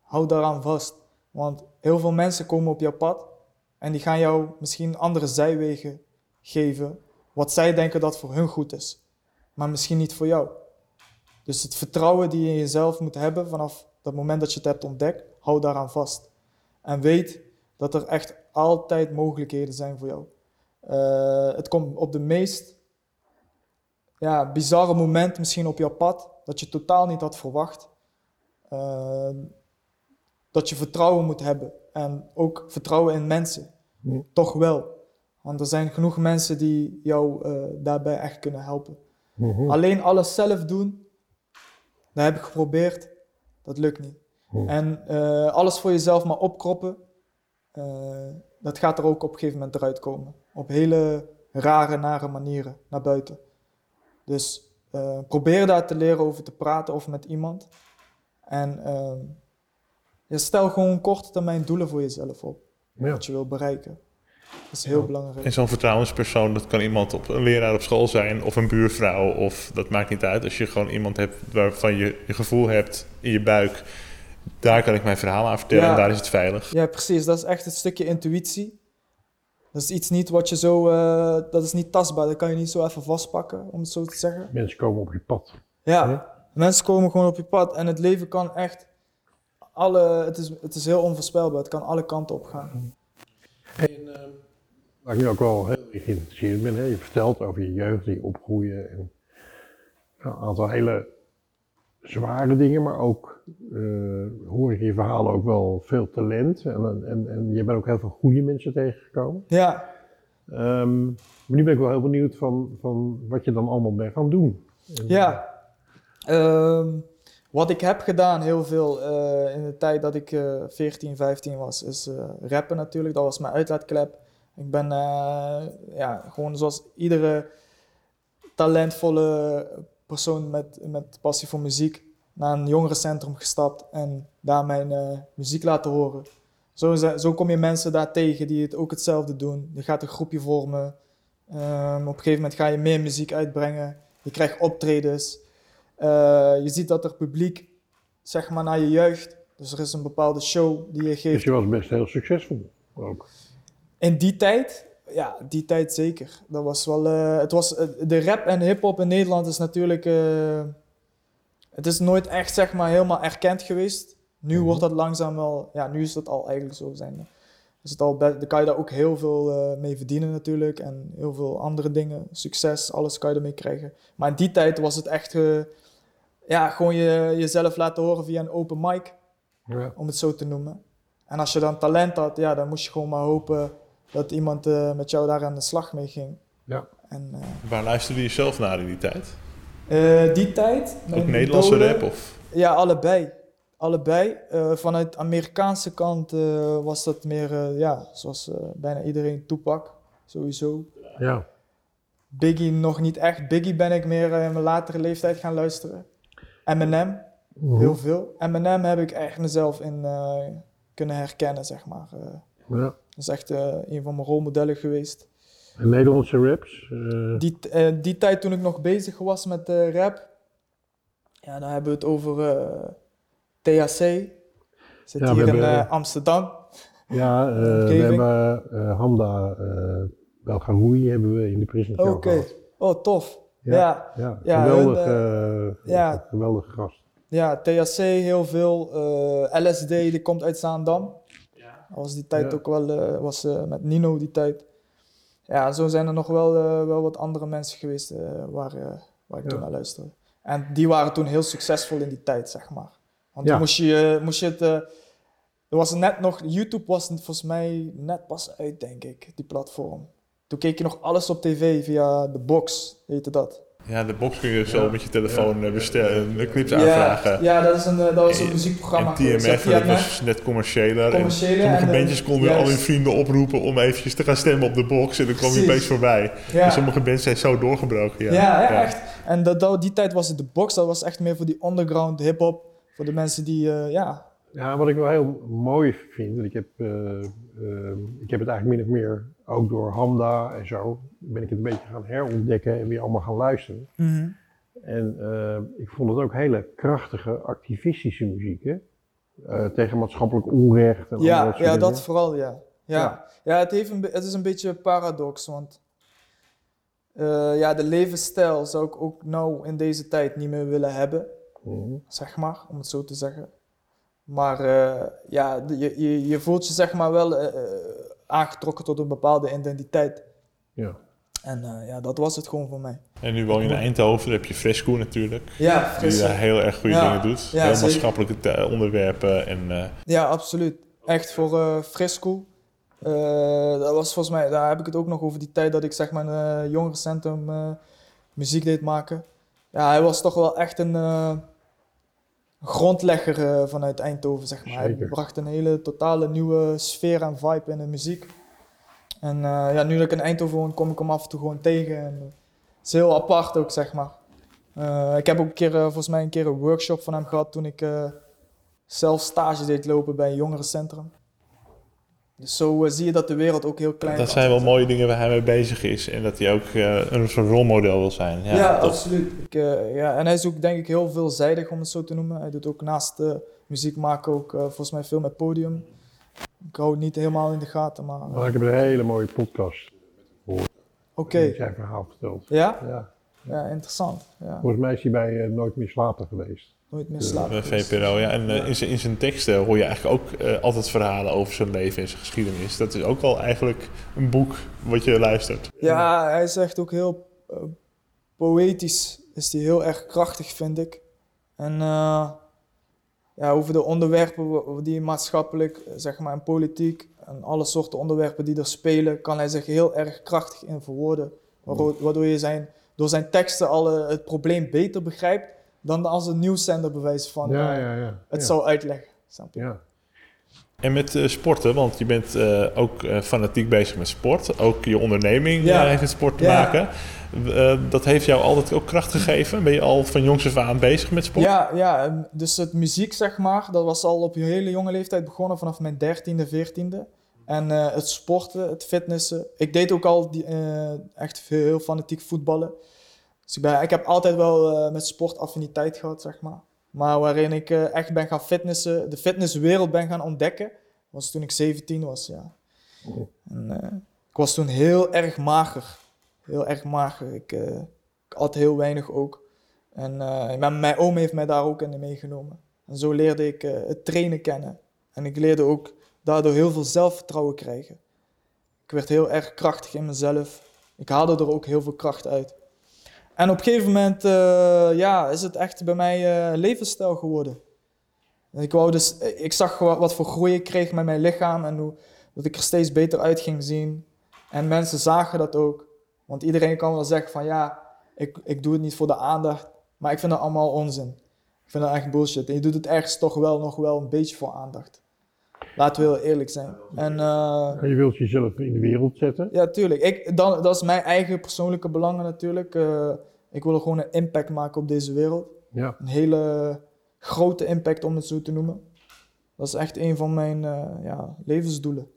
S5: hou daaraan vast. Want heel veel mensen komen op jouw pad en die gaan jou misschien andere zijwegen geven, wat zij denken dat voor hun goed is, maar misschien niet voor jou. Dus het vertrouwen die je in jezelf moet hebben vanaf dat moment dat je het hebt ontdekt, hou daaraan vast. En weet dat er echt altijd mogelijkheden zijn voor jou. Eh, het komt op de meest ja, bizarre moment misschien op jouw pad, dat je totaal niet had verwacht. Eh, dat je vertrouwen moet hebben. En ook vertrouwen in mensen.
S4: Ja.
S5: Toch wel. Want er zijn genoeg mensen die jou eh, daarbij echt kunnen helpen.
S4: Mhm.
S5: Alleen alles zelf doen, Dat heb ik geprobeerd. Dat lukt niet. En eh, alles voor jezelf maar opkroppen. eh, dat gaat er ook op een gegeven moment eruit komen. Op hele rare, nare manieren naar buiten. Dus eh, probeer daar te leren over te praten of met iemand. En ehm, ja, stel gewoon korte termijn doelen voor jezelf op.
S4: Ja.
S5: Wat je wil bereiken. Dat is heel belangrijk.
S3: En zo'n vertrouwenspersoon, dat kan iemand op een leraar op school zijn, of een buurvrouw, of dat maakt niet uit. Als je gewoon iemand hebt waarvan je je gevoel hebt in je buik, daar kan ik mijn verhaal aan vertellen
S5: Ja.
S3: en daar is het veilig.
S5: Ja, precies. Dat is echt een stukje intuïtie. Dat is iets niet wat je zo... eh, dat is niet tastbaar. Dat kan je niet zo even vastpakken, om het zo te zeggen.
S4: Mensen komen op je pad.
S5: Ja, mensen komen gewoon op je pad. En het leven kan echt... Alle, het, is, het is heel onvoorspelbaar. Het kan alle kanten op gaan.
S4: En, ehm, waar ik nu ook wel heel erg geïnteresseerd ben, hè, je vertelt over je jeugd, je opgroeien en nou, een aantal hele zware dingen, maar ook eh, hoor ik in je verhalen ook wel veel talent en, en, en je bent ook heel veel goede mensen tegengekomen.
S5: Ja,
S4: Ehm, maar nu ben ik wel heel benieuwd van, van wat je dan allemaal bent gaan doen. En,
S5: ja. Ehm, wat ik heb gedaan heel veel eh, in de tijd dat ik eh 14, 15 was, is eh, rappen natuurlijk. Dat was mijn uitlaatklep. Ik ben ja, gewoon zoals iedere talentvolle persoon met, met passie voor muziek naar een jongerencentrum gestapt en daar mijn eh, muziek laten horen. Zo, is- zo kom je mensen daar tegen die het ook hetzelfde doen. Je gaat een groepje vormen. Ehm, op een gegeven moment ga je meer muziek uitbrengen. Je krijgt optredens. Eh, je ziet dat er publiek zeg maar naar je juicht. Dus er is een bepaalde show die je
S4: Dus
S5: geeft.
S4: je was best heel succesvol ook.
S5: In die tijd, ja, die tijd zeker. Dat was wel, eh, het was, eh, de rap en hip-hop in Nederland is natuurlijk. eh, het is nooit echt zeg maar helemaal erkend geweest. Nu
S4: Mhm.
S5: wordt dat langzaam wel, ja, nu is dat al eigenlijk zo zijn. Is het al dan kan je daar ook heel veel mee verdienen natuurlijk. En heel veel andere dingen. Succes, alles kan je ermee krijgen. Maar in die tijd was het echt, ja, gewoon je, jezelf laten horen via een open mic
S4: Ja.
S5: om het zo te noemen. En als je dan talent had, ja, dan moest je gewoon maar hopen dat iemand eh, met jou daar aan de slag mee ging.
S4: Ja.
S5: En eh,
S3: Waar luisterde je zelf naar in die tijd?
S5: eh, die tijd...
S3: Ook Nederlandse
S5: idolen-
S3: rap of?
S5: Ja, allebei. Allebei. Eh, vanuit de Amerikaanse kant eh, was dat meer, eh, ja, zoals eh, bijna iedereen, Tupac. Sowieso.
S4: ja.
S5: Biggie nog niet echt. Biggie ben ik meer in mijn latere leeftijd gaan luisteren. Eminem,
S4: Mhm.
S5: heel veel. Eminem heb ik echt mezelf in eh, kunnen herkennen, zeg maar. Eh,
S4: ja.
S5: Dat is echt eh, een van mijn rolmodellen geweest.
S4: En Nederlandse raps. eh,
S5: Die, eh, die tijd toen ik nog bezig was met rap, ja, dan hebben we het over THC. Zit
S4: Ja,
S5: hier in
S4: hebben-
S5: Amsterdam.
S4: Ja, we hebben Hamda Belgaroui hebben we in de prison
S5: Oké. Oh, tof.
S4: Ja.
S5: Ja,
S4: geweldig,
S5: hun, ja.
S4: geweldige gast.
S5: ja, THC heel veel. LSD, die komt uit Zaandam. Was die tijd
S4: Ja.
S5: ook wel, eh, was eh, met Nino die tijd. Ja, zo zijn er nog wel, eh, wel wat andere mensen geweest waar, waar ik
S4: Ja.
S5: toen naar luisterde. En die waren toen heel succesvol in die tijd, zeg maar. Want toen moest je, moest je het... er was net nog... YouTube was volgens mij net pas uit, denk ik, die platform. Toen keek je nog alles op tv via de box, heette dat.
S3: Ja, de box kun je zo
S4: Ja.
S3: met je telefoon eh, bestellen, de clips
S5: Ja,
S3: aanvragen.
S5: ja, dat, is een, eh, dat was een
S3: En-
S5: muziekprogramma.
S3: En. TMF, dat was net commerciëler. En
S5: Commerciële
S3: sommige
S5: en, eh,
S3: bandjes konden al hun vrienden oproepen om eventjes te gaan stemmen op de box. En dan kwam je opeens voorbij.
S5: Ja.
S3: En sommige bands zijn zo doorgebroken. Ja,
S5: Ja, ja, echt. En dat, dat- die tijd was het de box, dat was echt meer voor die underground hip-hop. Voor de mensen die, eh, ja.
S4: Ja, wat ik wel heel mooi vind, en ik heb, eh, eh, ik heb het eigenlijk min of meer ook door Hamda en zo, ben ik het een beetje gaan herontdekken en weer allemaal gaan luisteren. En eh, ik vond het ook hele krachtige, activistische muziek, hè? Eh, tegen maatschappelijk onrecht en
S5: Ja,
S4: dat
S5: ja,
S4: dingen.
S5: dat vooral, ja. Ja, ja. het, heeft een, het is een beetje een paradox, want eh, ja, de levensstijl zou ik ook nou in deze tijd niet meer willen hebben,
S4: Mhm.
S5: zeg maar, om het zo te zeggen. Maar eh, ja, je, je, je voelt je zeg maar wel eh, eh, aangetrokken tot een bepaalde identiteit.
S4: Ja.
S5: En eh, ja, dat was het gewoon voor mij.
S3: En nu woon je in Eindhoven, dan heb je Fresco natuurlijk.
S5: Ja,
S3: Die heel erg goede
S5: Ja,
S3: dingen doet.
S5: ja,
S3: heel
S5: zeker.
S3: maatschappelijke onderwerpen. En, eh,
S5: Ja, absoluut. Echt voor eh Frisco. Eh, dat was volgens mij, daar heb ik het ook nog over die tijd dat ik zeg maar een uh, jongerencentrum eh, muziek deed maken. Ja, hij was toch wel echt een, eh, grondlegger eh, vanuit Eindhoven, zeg maar. Hij bracht een hele totale nieuwe sfeer en vibe in de muziek. En eh, ja, nu dat ik in Eindhoven woon, kom ik hem af en toe gewoon tegen. En eh, het is heel apart ook, zeg maar. Ik heb ook een keer, volgens mij een keer een workshop van hem gehad toen ik zelf stage deed lopen bij een jongerencentrum. Dus zo eh, zie je dat de wereld ook heel klein
S3: Dat
S5: kan
S3: zijn wel mooie dingen waar hij mee bezig is. En dat hij ook eh, een soort rolmodel wil zijn. Ja,
S5: absoluut. Ik, eh, ja, en hij is ook denk ik heel veelzijdig om het zo te noemen. Hij doet ook naast muziek maken ook volgens mij veel met podium. Ik hou het niet helemaal in de gaten, maar
S4: Maar ik heb een hele mooie podcast
S5: oké.
S4: die zijn verhaal verteld.
S5: Ja?
S4: Ja.
S5: Ja, interessant. Ja,
S4: Volgens mij is hij bij Nooit meer slapen geweest.
S5: Nooit meer slapen.
S3: Bij VPRO, ja. En eh, in, zijn, in zijn teksten hoor je eigenlijk ook eh, altijd verhalen over zijn leven en zijn geschiedenis. Dat is ook wel eigenlijk een boek wat je luistert.
S5: Ja, hij is echt ook heel eh, poëtisch. Is hij heel erg krachtig, vind ik. En ja, over de onderwerpen die maatschappelijk, zeg maar, en politiek en alle soorten onderwerpen die er spelen, kan hij zich heel erg krachtig in verwoorden. Waardoor, waardoor je zijn, door zijn teksten al het probleem beter begrijpt dan als een nieuwszender bewijs van
S4: Ja,
S5: eh,
S4: ja, ja.
S5: het
S4: ja.
S5: zou uitleggen. Snap je?
S4: Ja.
S3: En met eh, sporten, want je bent eh, ook eh, fanatiek bezig met sport. Ook je onderneming
S5: Ja.
S3: heeft met sport te
S5: Ja.
S3: maken. Eh, dat heeft jou altijd ook kracht gegeven. Ben je al van jongs af aan bezig met sport?
S5: Ja, ja, dus het muziek, zeg maar, dat was al op een hele jonge leeftijd begonnen, vanaf mijn dertiende, veertiende. En eh, het sporten, het fitnessen. Ik deed ook al die, eh, echt heel, heel fanatiek voetballen. Dus ik, ben, ik heb altijd wel eh, met sport affiniteit gehad, zeg maar. Maar waarin ik eh, echt ben gaan fitnessen, de fitnesswereld ben gaan ontdekken, was toen ik 17 was, ja. En, eh, ik was toen heel erg mager. Heel erg mager. Ik, ik at heel weinig ook. En mijn, mijn oom heeft mij daar ook in meegenomen. En zo leerde ik het trainen kennen. En ik leerde ook daardoor heel veel zelfvertrouwen krijgen. Ik werd heel erg krachtig in mezelf. Ik haalde er ook heel veel kracht uit. En op een gegeven moment eh, ja, is het echt bij mij eh, levensstijl geworden. En Ik, wou dus, ik zag wa- wat voor groei ik kreeg met mijn lichaam en hoe, dat ik er steeds beter uit ging zien. En mensen zagen dat ook. Want iedereen kan wel zeggen van ja, ik, ik doe het niet voor de aandacht. Maar ik vind dat allemaal onzin. Ik vind dat echt bullshit. En je doet het ergens toch wel nog wel een beetje voor aandacht. Laten we heel eerlijk zijn. En
S4: En je wilt jezelf in de wereld zetten.
S5: ja, tuurlijk. Ik, dan, dat is mijn eigen persoonlijke belangen natuurlijk. Eh, ik wil gewoon een impact maken op deze wereld.
S4: Ja.
S5: Een hele grote impact om het zo te noemen. Dat is echt een van mijn eh, ja, levensdoelen.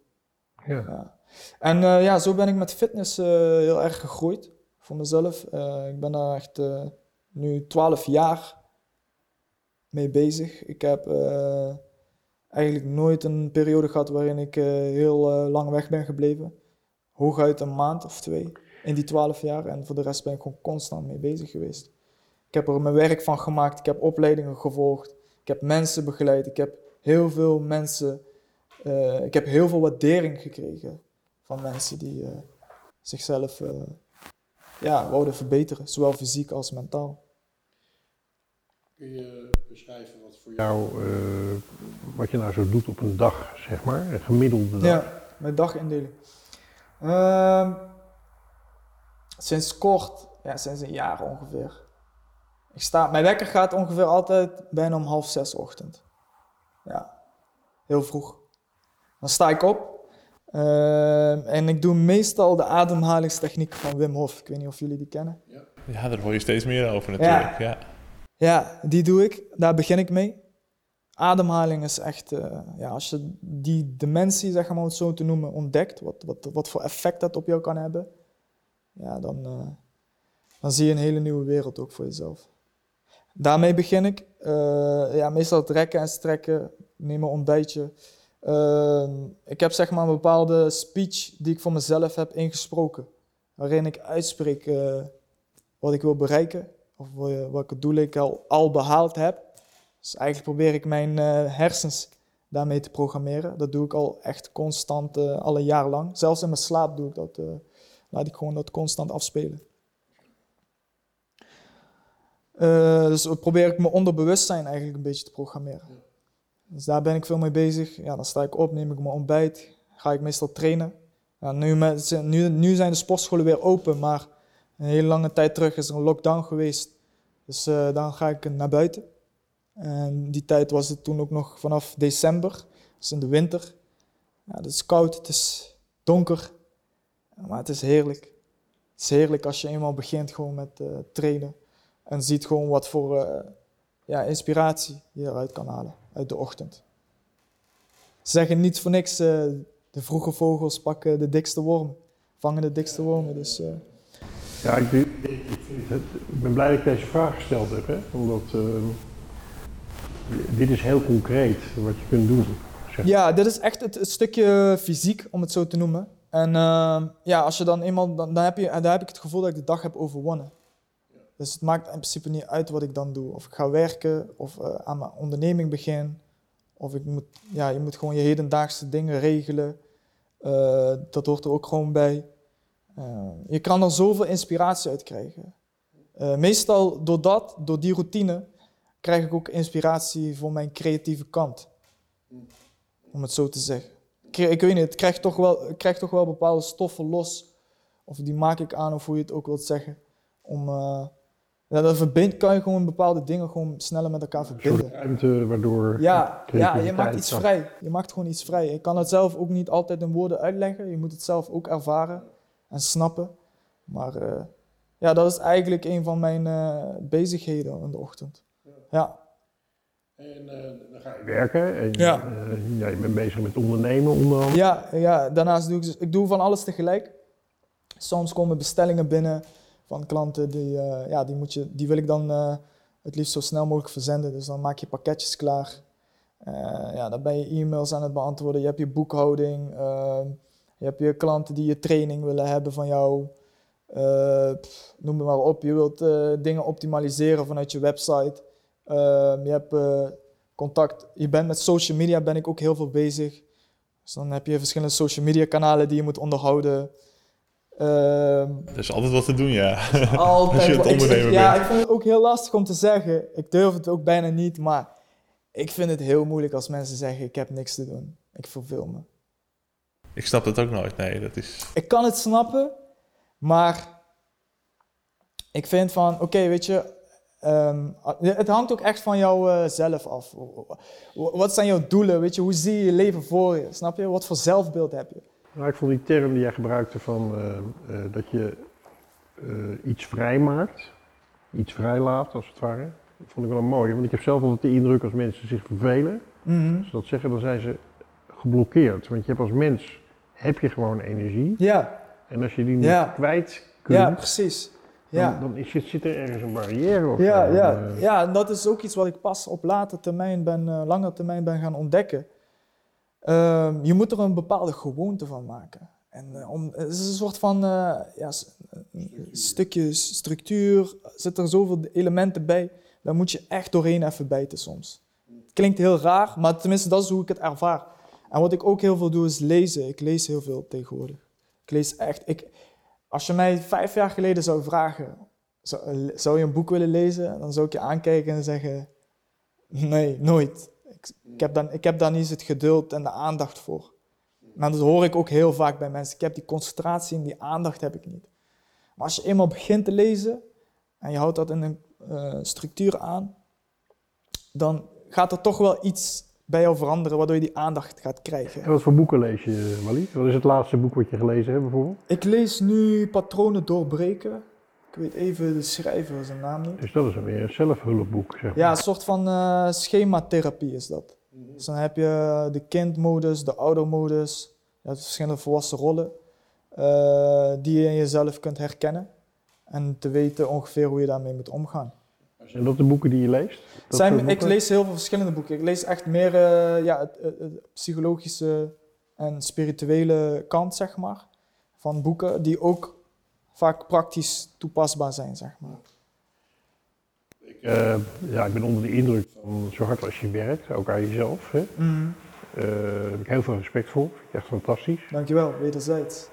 S4: Ja.
S5: Ja. En ja, zo ben ik met fitness heel erg gegroeid voor mezelf. Ik ben daar echt nu 12 jaar mee bezig. Ik heb eigenlijk nooit een periode gehad waarin ik eh, heel eh, lang weg ben gebleven. Hooguit een maand of twee in die 12 jaar. En voor de rest ben ik gewoon constant mee bezig geweest. Ik heb er mijn werk van gemaakt. Ik heb opleidingen gevolgd. Ik heb mensen begeleid. Ik heb heel veel mensen. eh, ik heb heel veel waardering gekregen van mensen die zichzelf ja, wouden verbeteren, zowel fysiek als mentaal.
S4: Kun je beschrijven wat voor jou, eh, wat je nou zo doet op een dag, zeg maar, een gemiddelde dag?
S5: Ja, mijn dagindeling. Ehm, sinds kort, ja, sinds een jaar ongeveer. Ik sta, mijn wekker gaat ongeveer altijd bijna om half zes ochtend. Ja, heel vroeg. Dan sta ik op ehm, en ik doe meestal de ademhalingstechniek van Wim Hof. Ik weet niet of jullie die kennen.
S3: Ja, daar hoor je steeds meer over natuurlijk. Ja.
S5: Ja, die doe ik. Daar begin ik mee. Ademhaling is echt, eh, ja, als je die dimensie, zeg maar, om het zo te noemen, ontdekt, wat, wat, wat voor effect dat op jou kan hebben, ja, dan, eh, dan zie je een hele nieuwe wereld ook voor jezelf. Daarmee begin ik. Eh, ja, meestal het rekken en strekken, neem een ontbijtje. Ik heb zeg maar een bepaalde speech die ik voor mezelf heb ingesproken, waarin ik uitspreek wat ik wil bereiken, of wel- welke doelen ik al, al behaald heb. Dus eigenlijk probeer ik mijn eh, hersens daarmee te programmeren. Dat doe ik al echt constant, eh, al een jaar lang. Zelfs in mijn slaap doe ik dat. eh, laat ik gewoon dat constant afspelen. Eh, dus probeer ik mijn onderbewustzijn eigenlijk een beetje te programmeren. Dus daar ben ik veel mee bezig. Ja, dan sta ik op, neem ik mijn ontbijt, ga ik meestal trainen. Ja, nu, nu, nu zijn de sportscholen weer open, maar een hele lange tijd terug is er een lockdown geweest. Dus eh, dan ga ik naar buiten. En die tijd was het toen ook nog vanaf december, is in de winter. Ja, het is koud, het is donker, maar het is heerlijk. Het is heerlijk als je eenmaal begint gewoon met uh, trainen en ziet gewoon wat voor uh, ja, inspiratie je eruit kan halen uit de ochtend. Ze zeggen niet voor niks, de vroege vogels pakken de dikste worm, vangen de dikste wormen. Dus,
S4: ja, ik, ben blij dat ik deze vraag gesteld heb, hè? omdat dit is heel concreet wat je kunt doen.
S5: Zeg. Ja, dit is echt het, stukje fysiek, om het zo te noemen. En uh, ja, als je dan eenmaal, dan, heb je, dan heb ik het gevoel dat ik de dag heb overwonnen. Dus het maakt in principe niet uit wat ik dan doe. Of ik ga werken, of uh, aan mijn onderneming begin. Of ik moet, ja, je moet gewoon je hedendaagse dingen regelen. Dat hoort er ook gewoon bij. Je kan er zoveel inspiratie uit krijgen. meestal door dat, door die routine, krijg ik ook inspiratie voor mijn creatieve kant. Om het zo te zeggen. Ik, ik weet niet, het krijgt toch, wel, ik krijg toch wel bepaalde stoffen los. Of die maak ik aan, of hoe je het ook wilt zeggen. Om, uh, ja, dat verbind, kan je gewoon bepaalde dingen gewoon sneller met elkaar verbinden.
S4: Ruimte waardoor.
S5: Ja, ja, je maakt iets vrij. Je maakt gewoon iets vrij. Je kan het zelf ook niet altijd in woorden uitleggen. Je moet het zelf ook ervaren en snappen. Maar uh, ja, dat is eigenlijk een van mijn uh, bezigheden in de ochtend. Ja.
S4: En uh, dan ga je werken en ja. Ja, je bent bezig met ondernemen onder andere.
S5: Ja, ja, daarnaast doe ik, ik doe van alles tegelijk. Soms komen bestellingen binnen van klanten, die, ja, die, moet je, die wil ik dan het liefst zo snel mogelijk verzenden. Dus dan maak je pakketjes klaar. ja, dan ben je e-mails aan het beantwoorden, je hebt je boekhouding, je hebt je klanten die je training willen hebben van jou. Pff, noem het maar op, je wilt dingen optimaliseren vanuit je website. Um, je hebt uh, contact, je bent met social media ben ik ook heel veel bezig. Dus dan heb je verschillende social media kanalen die je moet onderhouden.
S3: Um, er is altijd wat te doen, ja.
S5: Altijd.
S3: Als je het ondernemen bent.
S5: Ja, ik vind het ook heel lastig om te zeggen. Ik durf het ook bijna niet, maar ik vind het heel moeilijk als mensen zeggen: Ik heb niks te doen. Ik verveel me.
S3: Ik snap het ook nooit, nee. Dat is...
S5: Ik kan het snappen, maar ik vind van: Oké, okay, weet je, Um, het hangt ook echt van jouzelf uh, af. Wat zijn jouw doelen? Weet je, hoe zie je je leven voor je? Snap je? Wat voor zelfbeeld heb je?
S4: Nou, ik vond die term die jij gebruikte van uh, uh, dat je iets vrijmaakt, iets vrijlaat als het ware. Dat vond ik wel een mooie, want ik heb zelf altijd de indruk als mensen zich vervelen, mm -hmm. als ze dat zeggen, dan zijn ze geblokkeerd. Want je hebt als mens, heb je gewoon energie.
S5: Ja.
S4: En als je die niet ja. kwijt kunt,
S5: ja, precies
S4: ja. dan, dan is, zit er ergens een barrière of
S5: ja. Ja, uh, ja, en dat is ook iets wat ik pas op later termijn ben, uh, lange termijn ben gaan ontdekken. Uh, je moet er een bepaalde gewoonte van maken. En uh, om, het is een soort van ja, stukje structuur, zit er zoveel elementen bij, daar moet je echt doorheen even bijten soms. Het klinkt heel raar, maar tenminste dat is hoe ik het ervaar. En wat ik ook heel veel doe is lezen. Ik lees heel veel tegenwoordig. Ik lees echt. Ik, als je mij vijf jaar geleden zou vragen, zou, je een boek willen lezen? Dan zou ik je aankijken en zeggen, nee, nooit. Ik, heb, dan, ik heb daar niet het geduld en de aandacht voor. Maar dat hoor ik ook heel vaak bij mensen. Ik heb die concentratie en die aandacht heb ik niet. Maar als je eenmaal begint te lezen en je houdt dat in een uh, structuur aan, dan gaat er toch wel iets bij jou veranderen, waardoor je die aandacht gaat krijgen.
S4: En wat voor boeken lees je, Wally? Wat is het laatste boek wat je gelezen hebt, bijvoorbeeld?
S5: Ik lees nu Patronen doorbreken. Ik weet even de schrijver, zijn naam niet.
S4: Dus dat is weer een zelfhulpboek, zeg maar.
S5: Ja, een soort van uh, schematherapie is dat. Dus dan heb je de kindmodus, de oudermodus. Je hebt verschillende volwassen rollen uh, die je in jezelf kunt herkennen. En te weten ongeveer hoe je daarmee moet omgaan.
S4: Zijn dat de boeken die je leest?
S5: Zijn, ik lees heel veel verschillende boeken. Ik lees echt meer uh, ja, het, het, het, psychologische en spirituele kant, zeg maar, van boeken, die ook vaak praktisch toepasbaar zijn, zeg maar.
S4: Ik, uh, ja, ik ben onder de indruk van zo hard als je werkt, ook aan jezelf. Hè? Mm. Uh, daar heb ik heel veel respect voor. Echt fantastisch.
S5: Dankjewel, wederzijds.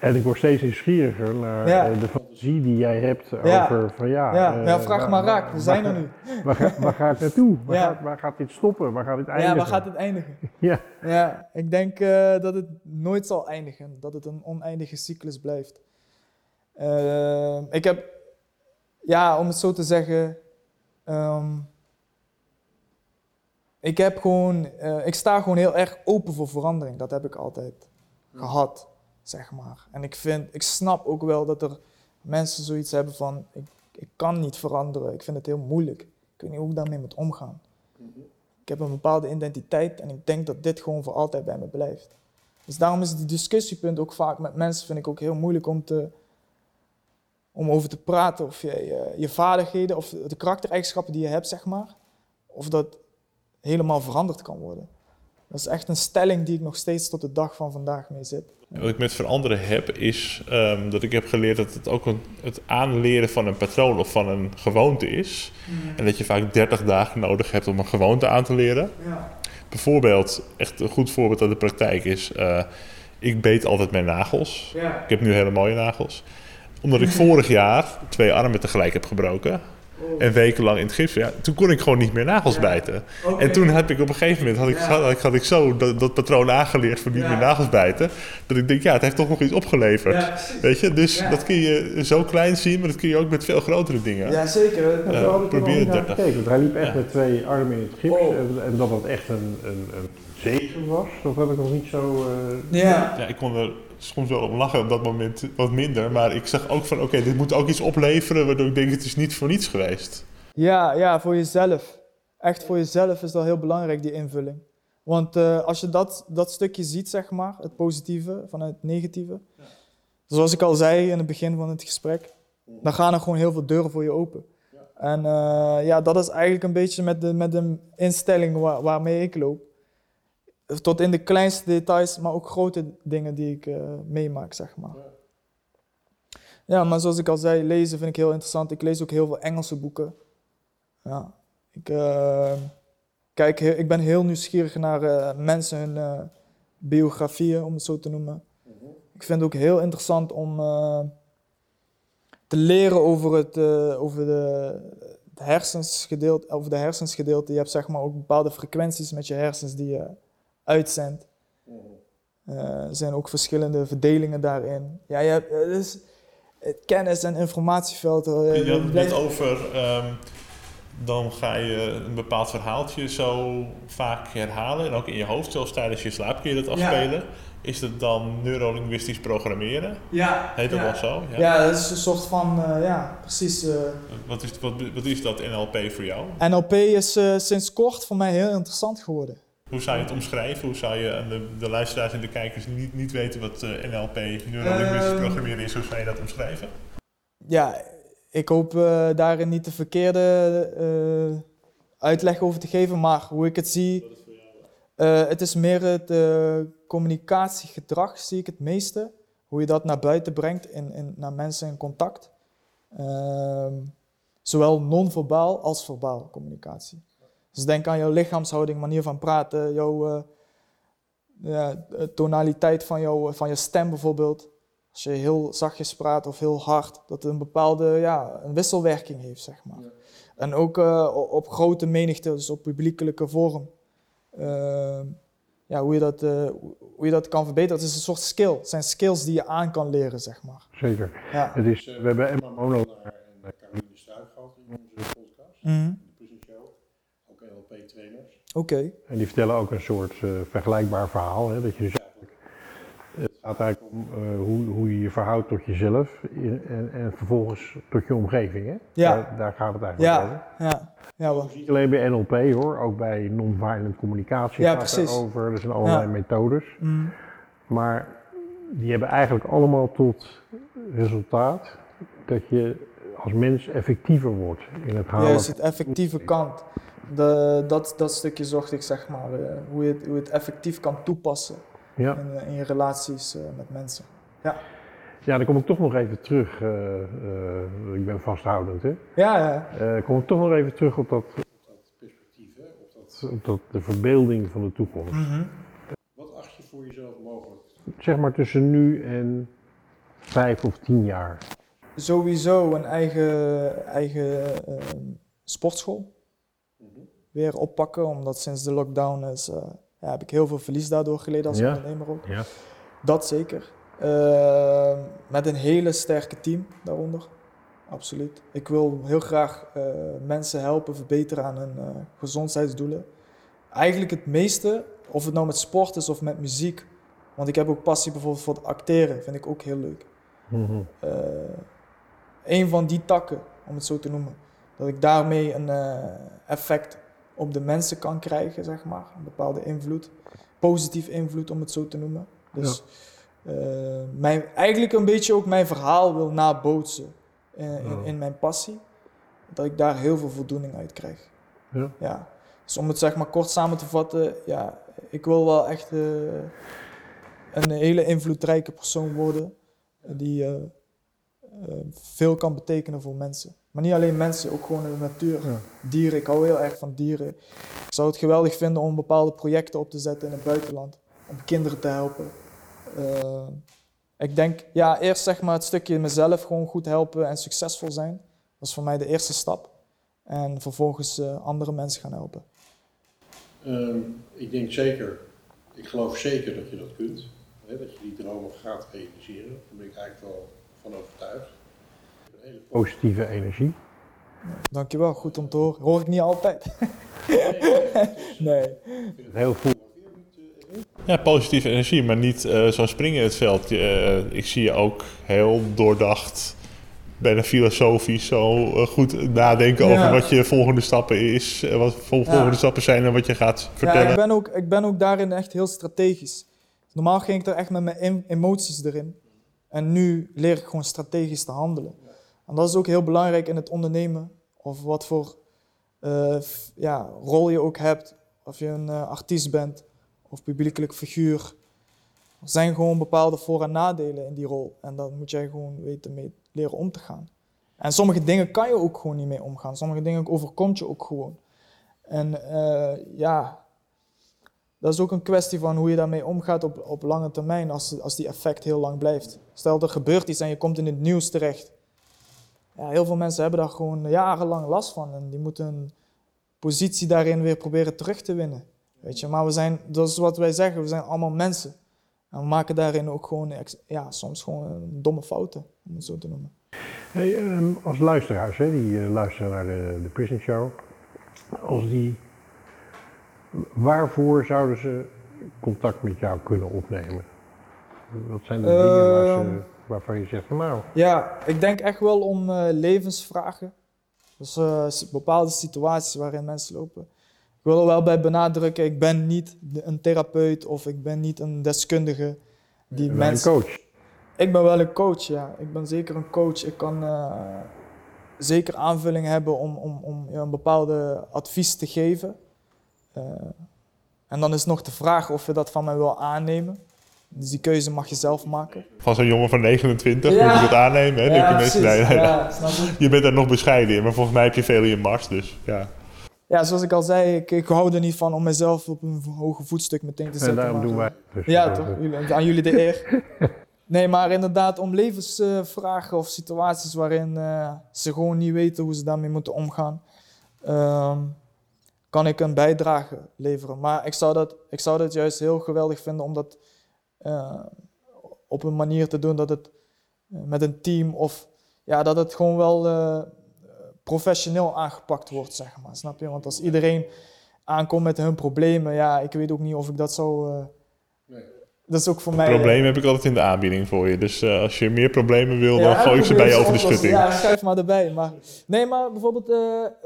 S4: En ik word steeds nieuwsgieriger naar ja. de fantasie die jij hebt
S5: ja.
S4: over van ja...
S5: Ja, uh, ja vraag waar, maar raak, we zijn
S4: waar,
S5: er nu.
S4: Waar, ga, waar gaat het naartoe? Waar, gaat, waar, gaat, dit stoppen? Waar gaat dit eindigen?
S5: Ja, waar gaat het eindigen?
S4: ja.
S5: ja, ik denk uh, dat het nooit zal eindigen. Dat het een oneindige cyclus blijft. Uh, ik heb, ja, om het zo te zeggen... Ehm, ik heb gewoon, eh, ik sta gewoon heel erg open voor verandering. Dat heb ik altijd gehad, zeg maar. En ik vind, ik snap ook wel dat er mensen zoiets hebben van, ik, ik kan niet veranderen. Ik vind het heel moeilijk. Ik weet niet hoe ik daarmee moet omgaan. Ik heb een bepaalde identiteit en ik denk dat dit gewoon voor altijd bij me blijft. Dus daarom is die discussiepunt ook vaak met mensen vind ik ook heel moeilijk om, te, om over te praten. Of je, je, je vaardigheden of de karaktereigenschappen die je hebt, zeg maar, of dat helemaal veranderd kan worden. Dat is echt een stelling die ik nog steeds tot de dag van vandaag mee zit.
S3: Wat ik met veranderen heb, is ehm, dat ik heb geleerd dat het ook een, het aanleren van een patroon of van een gewoonte is. En dat je vaak 30 dagen nodig hebt om een gewoonte aan te leren.
S5: Ja.
S3: Bijvoorbeeld, echt een goed voorbeeld uit de praktijk is, eh, ik beet altijd mijn nagels.
S5: Ja.
S3: Ik heb nu hele mooie nagels. Omdat ik vorig jaar twee armen tegelijk heb gebroken. En wekenlang in het gips. Ja, toen kon ik gewoon niet meer nagels
S5: Ja.
S3: bijten. En toen heb ik op een gegeven moment had ik,
S5: Ja.
S3: had, ik- had ik zo dat, dat patroon aangeleerd voor niet
S5: Ja.
S3: meer nagels bijten. Dat ik denk, ja, het heeft toch nog iets opgeleverd. Weet je, dus
S5: Ja.
S3: dat kun je zo klein zien, maar dat kun je ook met veel grotere dingen.
S5: Ja, zeker.
S4: Ik er
S3: probeer het
S4: naar
S3: 30.
S4: gekeken. Want hij liep echt
S3: Ja.
S4: met twee armen in het gips.
S5: Oh.
S4: En, en dat dat echt een, een, een zegen was, dat heb ik nog niet zo... eh,
S5: Ja.
S3: Ja, ik kon er soms wel om lachen op dat moment wat minder. Maar ik zag ook van, oké, dit moet ook iets opleveren, waardoor ik denk, het is niet voor niets geweest.
S5: Ja, ja, voor jezelf. Echt voor jezelf is dat heel belangrijk, die invulling. Want eh, als je dat, dat stukje ziet, zeg maar, het positieve van het negatieve. Zoals ik al zei in het begin van het gesprek, dan gaan er gewoon heel veel deuren voor je open. En eh, ja, dat is eigenlijk een beetje met de, met de instelling waar, waarmee ik loop. Tot in de kleinste details, maar ook grote dingen die ik eh, meemaak, zeg maar. Ja, maar zoals ik al zei, lezen vind ik heel interessant. Ik lees ook heel veel Engelse boeken. Ja, ik, eh, kijk, ik ben heel nieuwsgierig naar eh, mensen hun biografieën, om het zo te noemen. Ik vind het ook heel interessant om te leren over het, over de, het hersensgedeelte, over de hersensgedeelte. Je hebt zeg maar ook bepaalde frequenties met je hersens die je uitzendt. Eh, er zijn ook verschillende verdelingen daarin. Ja, je hebt, het is het kennis- en informatieveld. eh,
S3: Je had het net over, ehm, dan ga je een bepaald verhaaltje zo vaak herhalen. En ook in je hoofd, zelfs tijdens je slaap kun je dat
S5: Ja.
S3: afspelen. Is het dan neurolinguistisch programmeren?
S5: Ja,
S3: Heet dat
S5: ja.
S3: wel zo?
S5: Ja, dat is een soort van, eh, ja, precies. eh,
S3: Wat, is, wat, wat is dat NLP voor jou?
S5: NLP is eh, sinds kort voor mij heel interessant geworden.
S3: Hoe zou je het omschrijven? Hoe zou je aan de, de luisteraars en de kijkers die niet, niet weten wat eh, NLP, neurolinguistisch
S5: Ehm.
S3: programmeren is, hoe zou je dat omschrijven?
S5: Ja, ik hoop eh, daarin niet de verkeerde eh, uitleg over te geven, maar hoe ik het zie, eh, het is meer het eh, communicatiegedrag, zie ik het meeste. Hoe je dat naar buiten brengt, in, in, naar mensen in contact. Ehm, zowel non-verbaal als verbaal communicatie. Dus denk aan jouw lichaamshouding, manier van praten, jouw eh, ja, de tonaliteit van, jouw, van je stem bijvoorbeeld. Als je heel zachtjes praat of heel hard, dat het een bepaalde ja, een wisselwerking heeft, zeg maar. En ook eh, op grote menigte, dus op publiekelijke vorm. Ehm, ja, hoe, je dat, eh, hoe- je dat kan verbeteren, het is een soort skill. Het zijn skills die je aan kan leren, zeg maar.
S4: Zeker.
S5: Ja.
S4: Het is, eh, we hebben Emma Molenaar en eh, Caroline Struik gehad in onze podcast,
S5: Mhm. Oké.
S4: En die vertellen ook een soort eh, vergelijkbaar verhaal. Hè, dat je dus eigenlijk, het gaat eigenlijk om eh, hoe, hoe je je verhoudt tot jezelf en, en vervolgens tot je omgeving. Hè?
S5: Ja.
S4: Daar, daar gaat het eigenlijk over.
S5: Ja, ja. Ja, wel.
S4: Niet alleen bij NLP hoor, ook bij non-violent communicatie
S5: Ja,
S4: gaat het over. Er zijn allerlei
S5: Ja.
S4: methodes.
S5: Mhm.
S4: Maar die hebben eigenlijk allemaal tot resultaat dat je als mens effectiever wordt in het halen.
S5: Juist, het effectieve kant. De, dat, dat stukje zocht ik, zeg maar. eh, hoe, je het, hoe je het effectief kan toepassen
S4: Ja.
S5: in, eh, in je relaties eh, met mensen. Ja,
S4: ja, dan kom ik toch nog even terug. eh, eh, ik ben vasthoudend, hè.
S5: ja, ja.
S4: Eh, kom ik toch nog even terug op dat, op dat perspectief, hè? Op, dat, op dat, de verbeelding van de toekomst.
S5: Mhm.
S4: Wat acht je voor jezelf mogelijk? Zeg maar tussen nu en vijf of tien jaar.
S5: Sowieso een eigen, eigen ehm, sportschool weer oppakken, omdat sinds de lockdown is, eh, ja, heb ik heel veel verlies daardoor geleden als
S4: Ja.
S5: ondernemer ook.
S4: Ja.
S5: Dat zeker. Ehm, met een hele sterke team daaronder. absoluut. Ik wil heel graag eh, mensen helpen verbeteren aan hun eh, gezondheidsdoelen. Eigenlijk het meeste, of het nou met sport is of met muziek. Want ik heb ook passie bijvoorbeeld voor het acteren, vind ik ook heel leuk. Eh, een van die takken, om het zo te noemen. Dat ik daarmee een eh, effect op de mensen kan krijgen, zeg maar. Een bepaalde invloed. Positief invloed, om het zo te noemen. Dus eh, mijn, eigenlijk een beetje ook mijn verhaal wil nabootsen eh, in, in mijn passie. Dat ik daar heel veel voldoening uit krijg.
S4: Ja.
S5: Ja. Dus om het zeg maar kort samen te vatten, ja, ik wil wel echt eh, een hele invloedrijke persoon worden. Die eh, veel kan betekenen voor mensen. Maar niet alleen mensen, ook gewoon in de natuur.
S4: Ja.
S5: Dieren, ik hou heel erg van dieren. Ik zou het geweldig vinden om bepaalde projecten op te zetten in het buitenland. Om kinderen te helpen. Eh, ik denk, ja, eerst zeg maar het stukje mezelf gewoon goed helpen en succesvol zijn. Dat is voor mij de eerste stap. En vervolgens eh, andere mensen gaan helpen.
S6: Ehm, ik denk zeker, ik geloof zeker dat je dat kunt. Hè, dat je die dromen gaat realiseren. Daar ben ik eigenlijk wel van overtuigd. Een hele
S4: Positieve energie.
S5: Dankjewel, goed om te horen. Hoor ik niet altijd. nee.
S4: Heel voel.
S3: Ja, positieve energie, maar niet eh zo'n springen in het veld. Eh, ik zie je ook heel doordacht, bijna filosofisch, zo eh, goed nadenken
S5: Ja.
S3: over wat je volgende stappen is, wat vol-
S5: Ja.
S3: volgende stappen zijn en wat je gaat vertellen.
S5: Ja, ik ben, ook, ik ben ook daarin echt heel strategisch. Normaal ging ik er echt met mijn em- emoties erin. En nu leer ik gewoon strategisch te handelen. En dat is ook heel belangrijk in het ondernemen. Of wat voor eh, ja, rol je ook hebt. Of je een eh, artiest bent of publiekelijk figuur. Er zijn gewoon bepaalde voor- en nadelen in die rol. En daar moet jij gewoon weten mee leren om te gaan. En sommige dingen kan je ook gewoon niet mee omgaan. Sommige dingen overkomt je ook gewoon. En eh, ja, dat is ook een kwestie van hoe je daarmee omgaat op, op lange termijn, als, als die effect heel lang blijft. Stel er gebeurt iets en je komt in het nieuws terecht. Ja, heel veel mensen hebben daar gewoon jarenlang last van en die moeten hun positie daarin weer proberen terug te winnen. Weet je, maar we zijn, dat is wat wij zeggen, we zijn allemaal mensen. En we maken daarin ook gewoon, ja, soms gewoon domme fouten, om het zo te noemen.
S4: Hey, ehm, als luisteraars, hè, die eh, luisteren naar de, de Prison Show, als die, waarvoor zouden ze contact met jou kunnen opnemen? Wat zijn de dingen waar ze,
S5: Ehm.
S4: waarvan je zegt nou,
S5: Ja, ik denk echt wel om eh, levensvragen. Dus eh, bepaalde situaties waarin mensen lopen. Ik wil er wel bij benadrukken, ik ben niet een therapeut of ik ben niet een deskundige die
S4: ben een
S5: mensen...
S4: coach.
S5: Ik ben wel een coach, ja. Ik ben zeker een coach. Ik kan eh, zeker aanvulling hebben om, om, om een bepaalde advies te geven. Eh, en dan is nog de vraag of je dat van mij wil aannemen. Dus die keuze mag je zelf maken.
S3: Van zo'n jongen van 29,
S5: Ja.
S3: moet je dat aannemen? Hè? Denk je mensen,
S5: precies.
S3: nee, nee,
S5: Ja, je?
S3: Bent daar nog bescheiden in, maar volgens mij heb je veel in je mars, dus ja.
S5: Ja, zoals ik al zei, ik, ik hou er niet van om mezelf op een hoge voetstuk meteen te
S4: En
S5: zetten.
S4: daarom
S5: maar,
S4: doen wij. Dus
S5: Ja, toch? aan jullie de eer. Nee, maar inderdaad, om levensvragen of situaties waarin eh, ze gewoon niet weten hoe ze daarmee moeten omgaan, ehm, kan ik een bijdrage leveren. Maar ik zou dat, ik zou dat juist heel geweldig vinden om dat eh, op een manier te doen dat het eh, met een team of ja, dat het gewoon wel eh, professioneel aangepakt wordt, zeg maar. Snap je? Want als iedereen aankomt met hun problemen, ja, ik weet ook niet of ik dat zou. Dat is ook voor mij.
S3: Problemen heb ik altijd in de aanbieding voor je. Dus eh, als je meer problemen wil,
S5: Ja,
S3: dan gooi ik ze bij je over de schutting.
S5: Ja, schuif maar erbij. Maar, nee, maar bijvoorbeeld eh,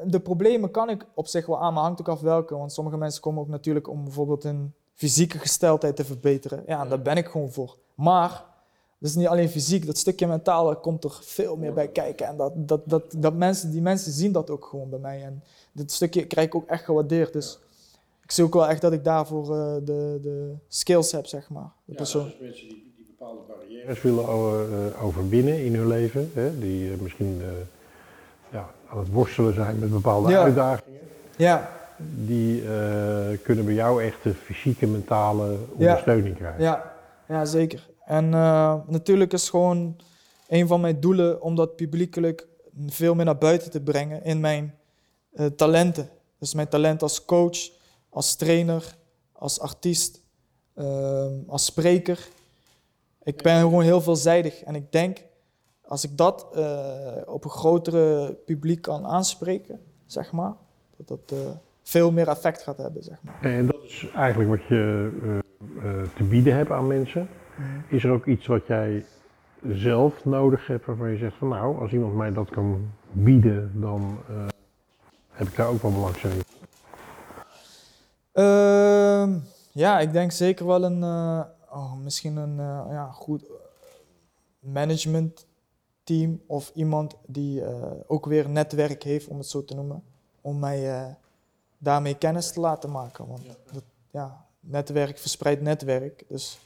S5: de problemen kan ik op zich wel aan, maar hangt ook af welke. Want sommige mensen komen ook natuurlijk om bijvoorbeeld hun fysieke gesteldheid te verbeteren. Ja, daar ben ik gewoon voor. Maar dat is niet alleen fysiek, dat stukje mentaal daar komt er veel meer bij kijken. En dat, dat, dat, dat mensen, die mensen zien dat ook gewoon bij mij. En dit stukje krijg ik ook echt gewaardeerd. Dus zie ook wel echt dat ik daarvoor eh, de, de skills heb, zeg maar. De
S6: Ja,
S5: persoon.
S6: dus mensen die, die bepaalde barrières
S4: willen eh, overwinnen in hun leven, hè, die eh, misschien eh, ja, aan het worstelen zijn met bepaalde
S5: Ja.
S4: uitdagingen,
S5: Ja,
S4: die eh, kunnen bij jou echt de fysieke, mentale ondersteuning krijgen.
S5: Ja, ja zeker. En eh, natuurlijk is gewoon een van mijn doelen om dat publiekelijk veel meer naar buiten te brengen in mijn eh, talenten. Dus mijn talent als coach, als trainer, als artiest, ehm, als spreker. Ik ben gewoon heel veelzijdig en ik denk als ik dat eh, op een grotere publiek kan aanspreken, zeg maar, dat dat eh, veel meer effect gaat hebben, zeg maar.
S4: En dat is eigenlijk wat je eh, te bieden hebt aan mensen. Is er ook iets wat jij zelf nodig hebt waarvan je zegt van nou, als iemand mij dat kan bieden, dan heb ik daar ook wel belangstelling
S5: Ehm, ja, ik denk zeker wel een, eh, oh, misschien een eh, ja, goed management team of iemand die eh, ook weer netwerk heeft, om het zo te noemen, om mij eh, daarmee kennis te laten maken. Want Dat, ja, netwerk verspreidt netwerk. Dus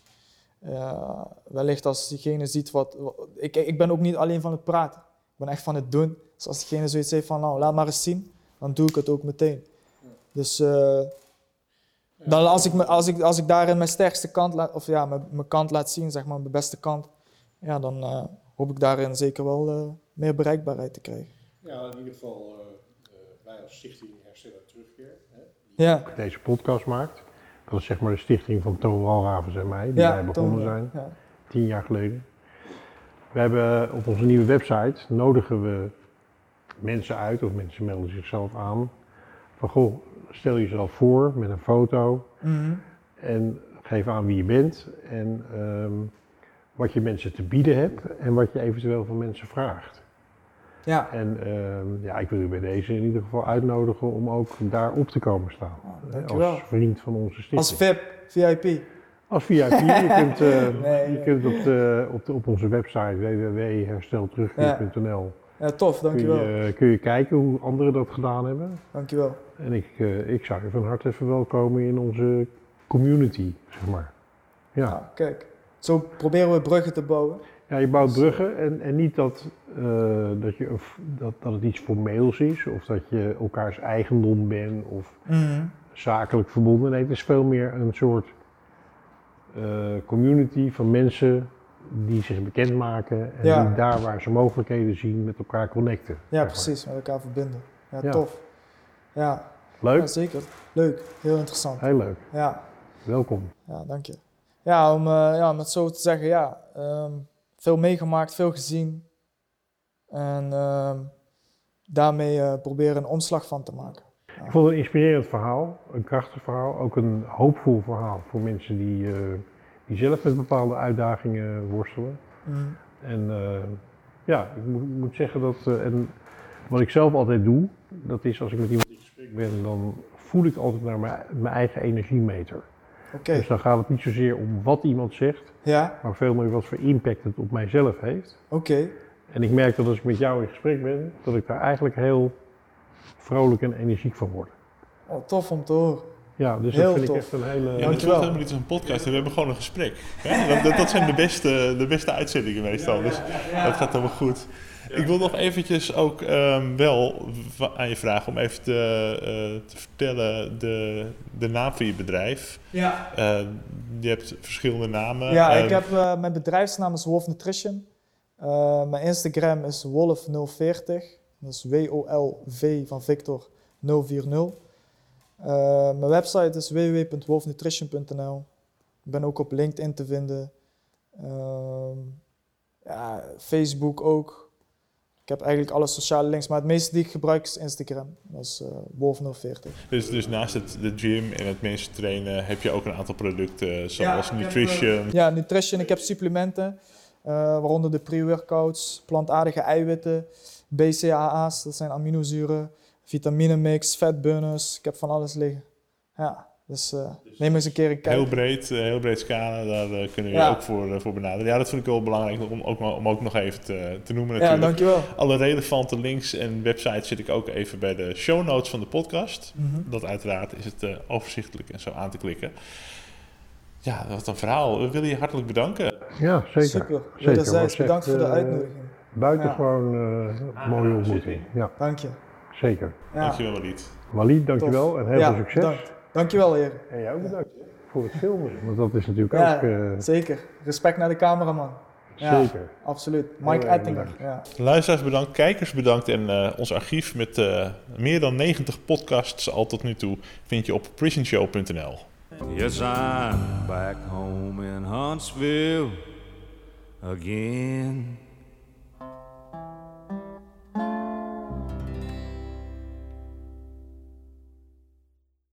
S5: eh, wellicht als diegene ziet wat, wat- ik, ik ben ook niet alleen van het praten, ik ben echt van het doen. Dus als diegene zoiets heeft van, nou, laat maar eens zien, dan doe ik het ook meteen. Dus eh, dan als, ik me, als, ik, als ik daarin mijn sterkste kant laat, of ja, mijn, mijn kant laat zien, zeg maar, mijn beste kant, ja, dan eh, hoop ik daarin zeker wel eh, meer bereikbaarheid te krijgen.
S6: Ja, in ieder geval, eh, wij als Stichting Herstellen en Terugkeer, hè, die
S5: Ja,
S4: Deze podcast maakt. Dat is zeg maar de stichting van Toon Walravens en mij, die wij begonnen
S5: Toon,
S4: zijn,
S5: Ja.
S4: tien jaar geleden. We hebben op onze nieuwe website nodigen we mensen uit, of mensen melden zichzelf aan. Van goh, stel jezelf voor met een foto
S5: Mhm.
S4: en geef aan wie je bent en ehm, wat je mensen te bieden hebt en wat je eventueel van mensen vraagt.
S5: ja.
S4: En ehm, ja, ik wil u bij deze in ieder geval uitnodigen om ook daar op te komen staan.
S5: Oh,
S4: als vriend van onze stichting.
S5: Als VIP, VIP.
S4: Als VIP. Je kunt, eh,
S5: Nee,
S4: je kunt op, de, op, de, op onze website www.herstelterugkeer.nl
S5: Ja, tof,
S4: kun,
S5: dankjewel.
S4: je, kun je kijken hoe anderen dat gedaan hebben.
S5: Dankjewel.
S4: En ik, eh, ik zou je van harte verwelkomen in onze community, zeg maar. Ja,
S5: Nou, kijk, zo proberen we bruggen te bouwen.
S4: ja je bouwt bruggen en, en niet dat, eh, dat, je, dat, dat het iets formeels is of dat je elkaars eigendom bent of
S5: Mhm.
S4: zakelijk verbonden. Nee, het is veel meer een soort eh, community van mensen die zich bekendmaken en
S5: Ja.
S4: die daar waar ze mogelijkheden zien met elkaar connecten.
S5: Ja,
S4: maar.
S5: precies, met elkaar verbinden. Ja,
S4: Ja.
S5: tof. Ja,
S4: Leuk?
S5: ja, zeker. Leuk, heel interessant.
S4: Heel leuk.
S5: Ja,
S4: Welkom.
S5: ja dank je. Ja, om, eh, ja, om het zo te zeggen, ja, ehm, veel meegemaakt, veel gezien. En ehm, daarmee eh, proberen een omslag van te maken.
S4: Ik vond het een inspirerend verhaal, een krachtig verhaal, ook een hoopvol verhaal voor mensen die, eh, die zelf met bepaalde uitdagingen worstelen.
S5: Mhm.
S4: En eh, ja, ik moet, moet zeggen dat, eh, en wat ik zelf altijd doe, dat is als ik met iemand in gesprek ben, dan voel ik altijd naar mijn, mijn eigen energiemeter.
S5: Oké,
S4: Dus dan gaat het niet zozeer om wat iemand zegt,
S5: ja,
S4: maar veel meer wat voor impact het op mijzelf heeft.
S5: oké.
S4: En ik merk dat als ik met jou in gesprek ben, dat ik daar eigenlijk heel vrolijk en energiek van word.
S5: Oh, tof om te horen.
S4: Ja, dus
S5: Heel
S4: dat vind
S5: tof.
S4: ik echt een hele...
S3: Ja, dat voelt helemaal niet als een podcast. We hebben gewoon een gesprek. Hè? Dat, dat, dat zijn de beste, de beste uitzendingen meestal. Dus dat gaat helemaal goed. Ik wil nog eventjes ook ehm, wel aan je vragen om even te, eh, te vertellen de, de naam van je bedrijf.
S5: Ja.
S3: Eh, je hebt verschillende namen.
S5: Ja, ik heb, eh, mijn bedrijfsnaam is Wolf Nutrition. Eh, mijn Instagram is Wolf040. Dat is W-O-L-V van Victor 040. Eh, mijn website is www.wolfnutrition.nl. Ik ben ook op LinkedIn te vinden. Ehm, ja, Facebook ook. Ik heb eigenlijk alle sociale links, maar het meeste die ik gebruik is Instagram. Dat is eh, Wolf040.
S3: dus, dus naast het, de gym en het mensen trainen heb je ook een aantal producten zoals
S5: heb,
S3: nutrition.
S5: Ja, nutrition. Ik heb supplementen, eh, waaronder de pre-workouts, plantaardige eiwitten, BCAA's, dat zijn aminozuren, vitaminemix, fatburners. Ik heb van alles liggen. Ja, dus eh, neem eens een keer een kijk.
S3: Heel breed, eh, heel breed scala, daar eh, kunnen we
S5: Ja.
S3: je ook voor, eh, voor benaderen. Ja, dat vind ik wel belangrijk om ook, om ook nog even te, te noemen
S5: ja,
S3: natuurlijk.
S5: dankjewel.
S3: Alle relevante links en websites zit ik ook even bij de show notes van de podcast.
S5: Mhm.
S3: Dat uiteraard is het eh, overzichtelijk en zo aan te klikken. Ja, wat een verhaal. We willen je hartelijk bedanken.
S4: Ja, zeker.
S5: Super.
S4: Zeker,
S5: Wederzijds, bedankt voor de
S4: eh,
S5: uitnodiging.
S4: Buitengewoon eh mooie ontmoeting. Ja,
S5: Dank je.
S4: Zeker.
S5: Ja,
S3: Dankjewel, Walid.
S4: Walid, dankjewel en heel
S5: ja
S4: veel succes.
S5: bedankt. Dankjewel, heren.
S4: En jij ook bedankt voor het filmen, want dat is natuurlijk
S5: Ja,
S4: ook eh,
S5: zeker. Respect naar de cameraman. Ja,
S4: zeker.
S5: Absoluut. Mike Ettinger. Ja.
S3: Luisteraars bedankt, kijkers bedankt en eh, ons archief met eh, meer dan 90 podcasts al tot nu toe vind je op prisonshow.nl.
S1: Yes, I'm back home in Huntsville again.